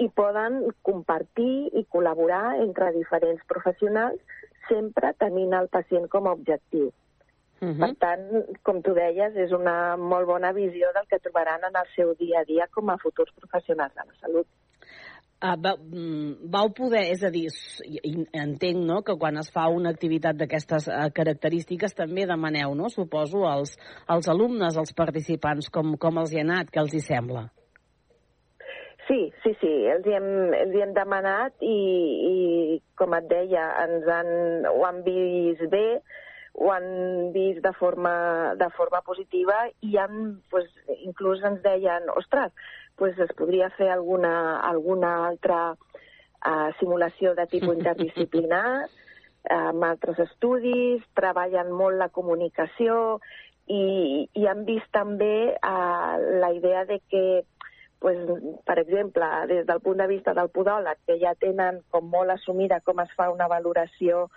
i poden compartir i col·laborar entre diferents professionals sempre tenint el pacient com a objectiu. Uh -huh. Per tant, com tu deies, és una molt bona visió del que trobaran en el seu dia a dia com a futurs professionals de la salut. Uh, va, mm, vau poder, és a dir, entenc no, que quan es fa una activitat d'aquestes uh, característiques també demaneu, no, suposo, als, als alumnes, als participants, com, com els hi ha anat, què els hi sembla? Sí, sí, sí, els hi hem, els hi hem demanat i, i, com et deia, ens han, ho han vist bé, ho han vist de forma, de forma positiva i han, pues, inclús ens deien, ostres, pues es podria fer alguna, alguna altra uh, simulació de tipus interdisciplinar, uh, amb altres estudis, treballen molt la comunicació i, i han vist també uh, la idea de que pues, per exemple, des del punt de vista del podòleg, que ja tenen com molt assumida com es fa una valoració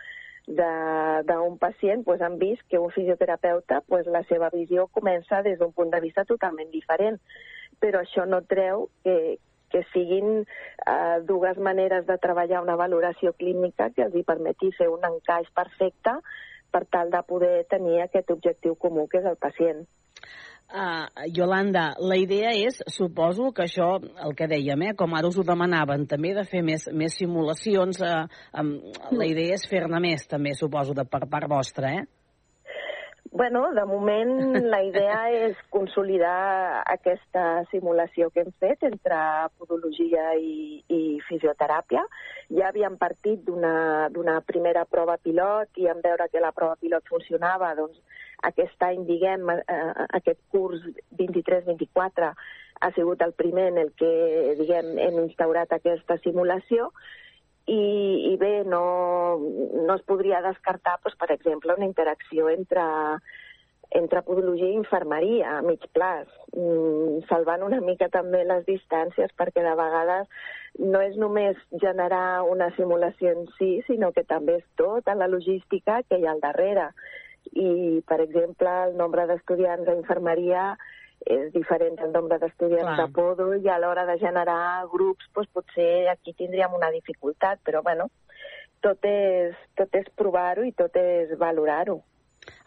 d'un pacient pues, han vist que un fisioterapeuta pues, la seva visió comença des d'un punt de vista totalment diferent. Però això no treu que, que siguin eh, dues maneres de treballar una valoració clínica que els hi permeti fer un encaix perfecte per tal de poder tenir aquest objectiu comú que és el pacient. Uh, Yolanda, la idea és, suposo que això, el que dèiem, eh, com ara us ho demanaven, també de fer més, més simulacions, uh, um, la idea és fer-ne més, també, suposo, de per part vostra, eh? Bueno, de moment la idea és consolidar aquesta simulació que hem fet entre podologia i, i fisioteràpia. Ja havíem partit d'una primera prova pilot i en veure que la prova pilot funcionava, doncs aquest any, diguem, eh, aquest curs 23-24 ha sigut el primer en el que, diguem, hem instaurat aquesta simulació i, i bé, no, no es podria descartar, doncs, per exemple, una interacció entre, entre podologia i infermeria a mig plaç, mm, salvant una mica també les distàncies perquè de vegades no és només generar una simulació en si, sinó que també és tota la logística que hi ha al darrere. I, per exemple, el nombre d'estudiants d'infermeria és diferent del nombre d'estudiants de Podo i a l'hora de generar grups doncs potser aquí tindríem una dificultat, però bueno, tot és, tot és provar-ho i tot és valorar-ho.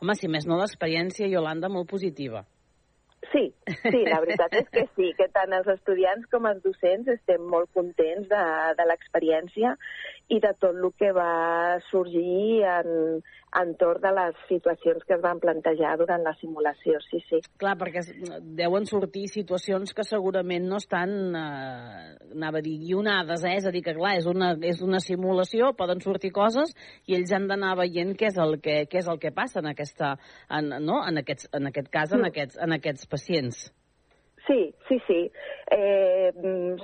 Home, si més no, l'experiència, Yolanda, molt positiva. Sí, sí, la veritat és que sí, que tant els estudiants com els docents estem molt contents de, de l'experiència i de tot el que va sorgir en, entorn de les situacions que es van plantejar durant la simulació, sí, sí. Clar, perquè deuen sortir situacions que segurament no estan, eh, anava a dir, guionades, eh? és a dir, que clar, és una, és una simulació, poden sortir coses i ells han d'anar veient què és el que, què és el que passa en, aquesta, en, no? en, aquests, en aquest cas, en, aquests, en aquests pacients. Sí, sí, sí. Eh,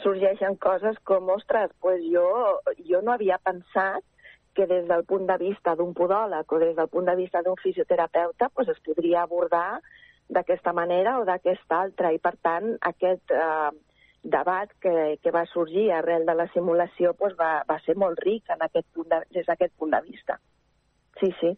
sorgeixen coses com, ostres, pues jo, jo no havia pensat que des del punt de vista d'un podòleg o des del punt de vista d'un fisioterapeuta pues, es podria abordar d'aquesta manera o d'aquesta altra. I, per tant, aquest eh, debat que, que va sorgir arrel de la simulació pues, va, va ser molt ric en aquest punt de, des d'aquest punt de vista. Sí, sí.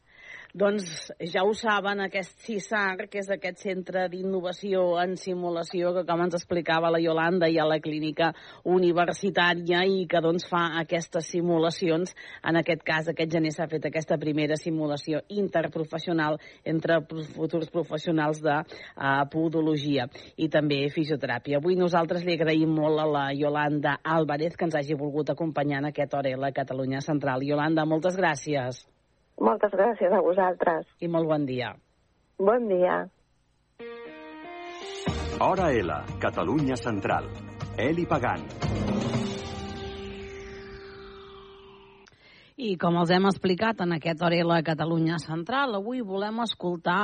Doncs ja ho saben, aquest CISAR, que és aquest centre d'innovació en simulació que, com ens explicava la Yolanda, hi ha la clínica universitària i que doncs fa aquestes simulacions. En aquest cas, aquest gener s'ha fet aquesta primera simulació interprofessional entre futurs professionals de uh, podologia i també fisioteràpia. Avui nosaltres li agraïm molt a la Yolanda Álvarez que ens hagi volgut acompanyar en aquest hora a la Catalunya Central. Yolanda, moltes gràcies. Moltes gràcies a vosaltres. I molt bon dia. Bon dia. Hora L, Catalunya Central. Eli Pagant. I com els hem explicat en aquest Orela Catalunya Central, avui volem escoltar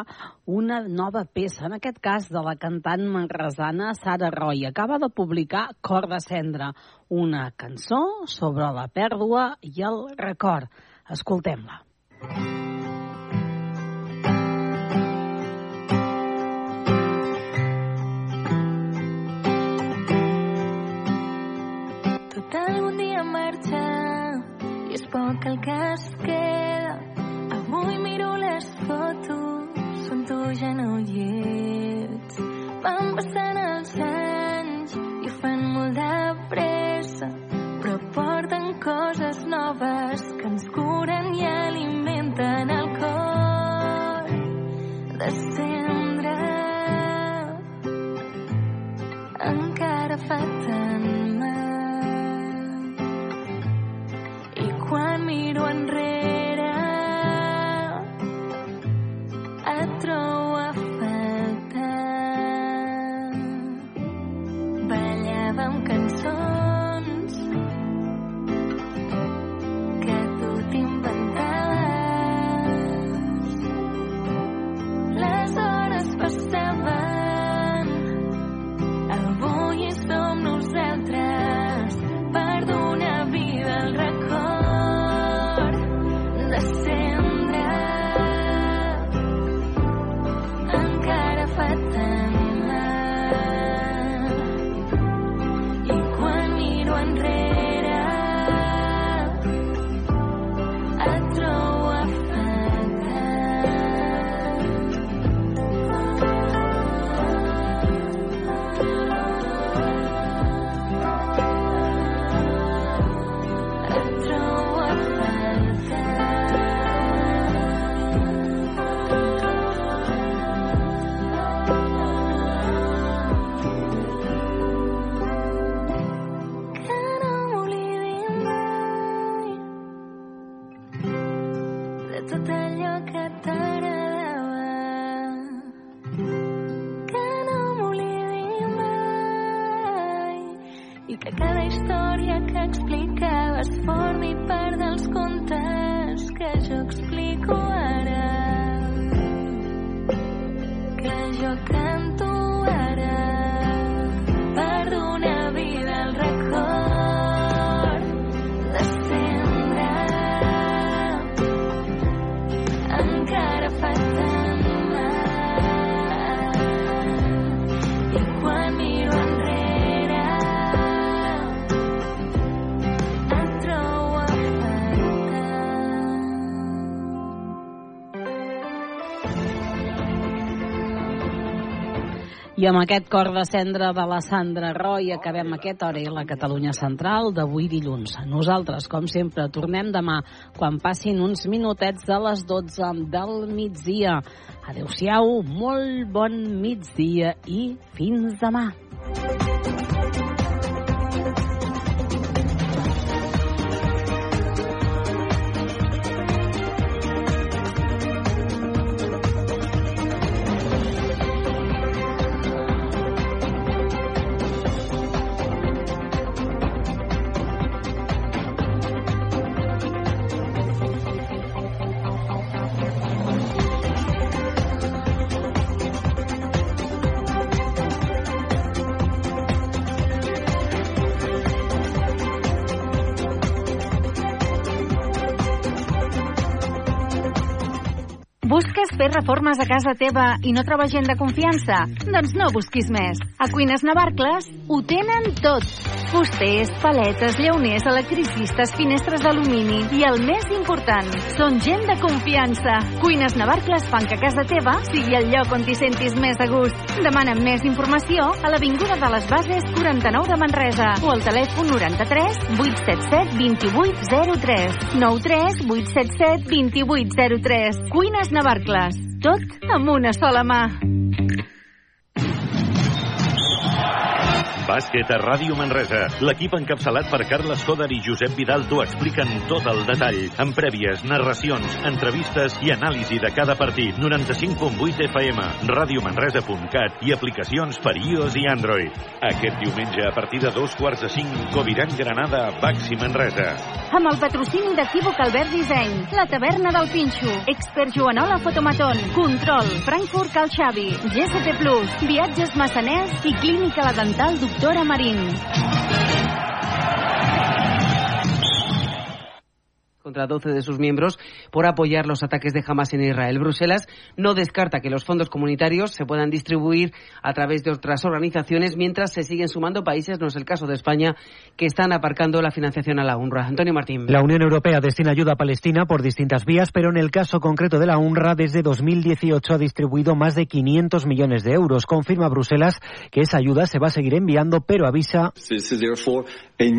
una nova peça, en aquest cas de la cantant manresana Sara Roy. Acaba de publicar Cor de Cendra, una cançó sobre la pèrdua i el record. Escoltem-la. Tot algun dia marxa i és poc el que que explicaves formi part dels contes I amb aquest cor de cendra de la Sandra Roy acabem aquest hora i la Catalunya Central d'avui dilluns. Nosaltres, com sempre, tornem demà quan passin uns minutets de les 12 del migdia. Adéu-siau, molt bon migdia i fins demà. Busques fer reformes a casa teva i no trobes gent de confiança? Doncs no busquis més. A Cuines Navarcles ho tenen tot. Fusters, paletes, llauners, electricistes, finestres d'alumini i el més important, són gent de confiança. Cuines Navarcles fan que casa teva sigui el lloc on t'hi sentis més a gust. Demana més informació a l'Avinguda de les Bases 49 de Manresa o al telèfon 93 877 2803 93 877 2803 Cuines Navarcles. Tot amb una sola mà. Bàsquet a Ràdio Manresa. L'equip encapçalat per Carles Coder i Josep Vidal t'ho expliquen tot el detall, amb prèvies, narracions, entrevistes i anàlisi de cada partit. 95.8 FM, radiomanresa.cat i aplicacions per iOS i Android. Aquest diumenge, a partir de dos quarts de cinc, Coviran Granada, Baxi Manresa. Amb el patrocini d'Equívoc Albert Disseny, la taverna del Pinxo, Expert Joanola Fotomaton, Control, Frankfurt Cal Xavi, GST Plus, Viatges Massaners i Clínica La Dental Doctora Marín. Contra 12 de sus miembros por apoyar los ataques de Hamas en Israel. Bruselas no descarta que los fondos comunitarios se puedan distribuir a través de otras organizaciones mientras se siguen sumando países, no es el caso de España, que están aparcando la financiación a la UNRWA. Antonio Martín. La Unión Europea destina ayuda a Palestina por distintas vías, pero en el caso concreto de la UNRWA, desde 2018 ha distribuido más de 500 millones de euros. Confirma Bruselas que esa ayuda se va a seguir enviando, pero avisa.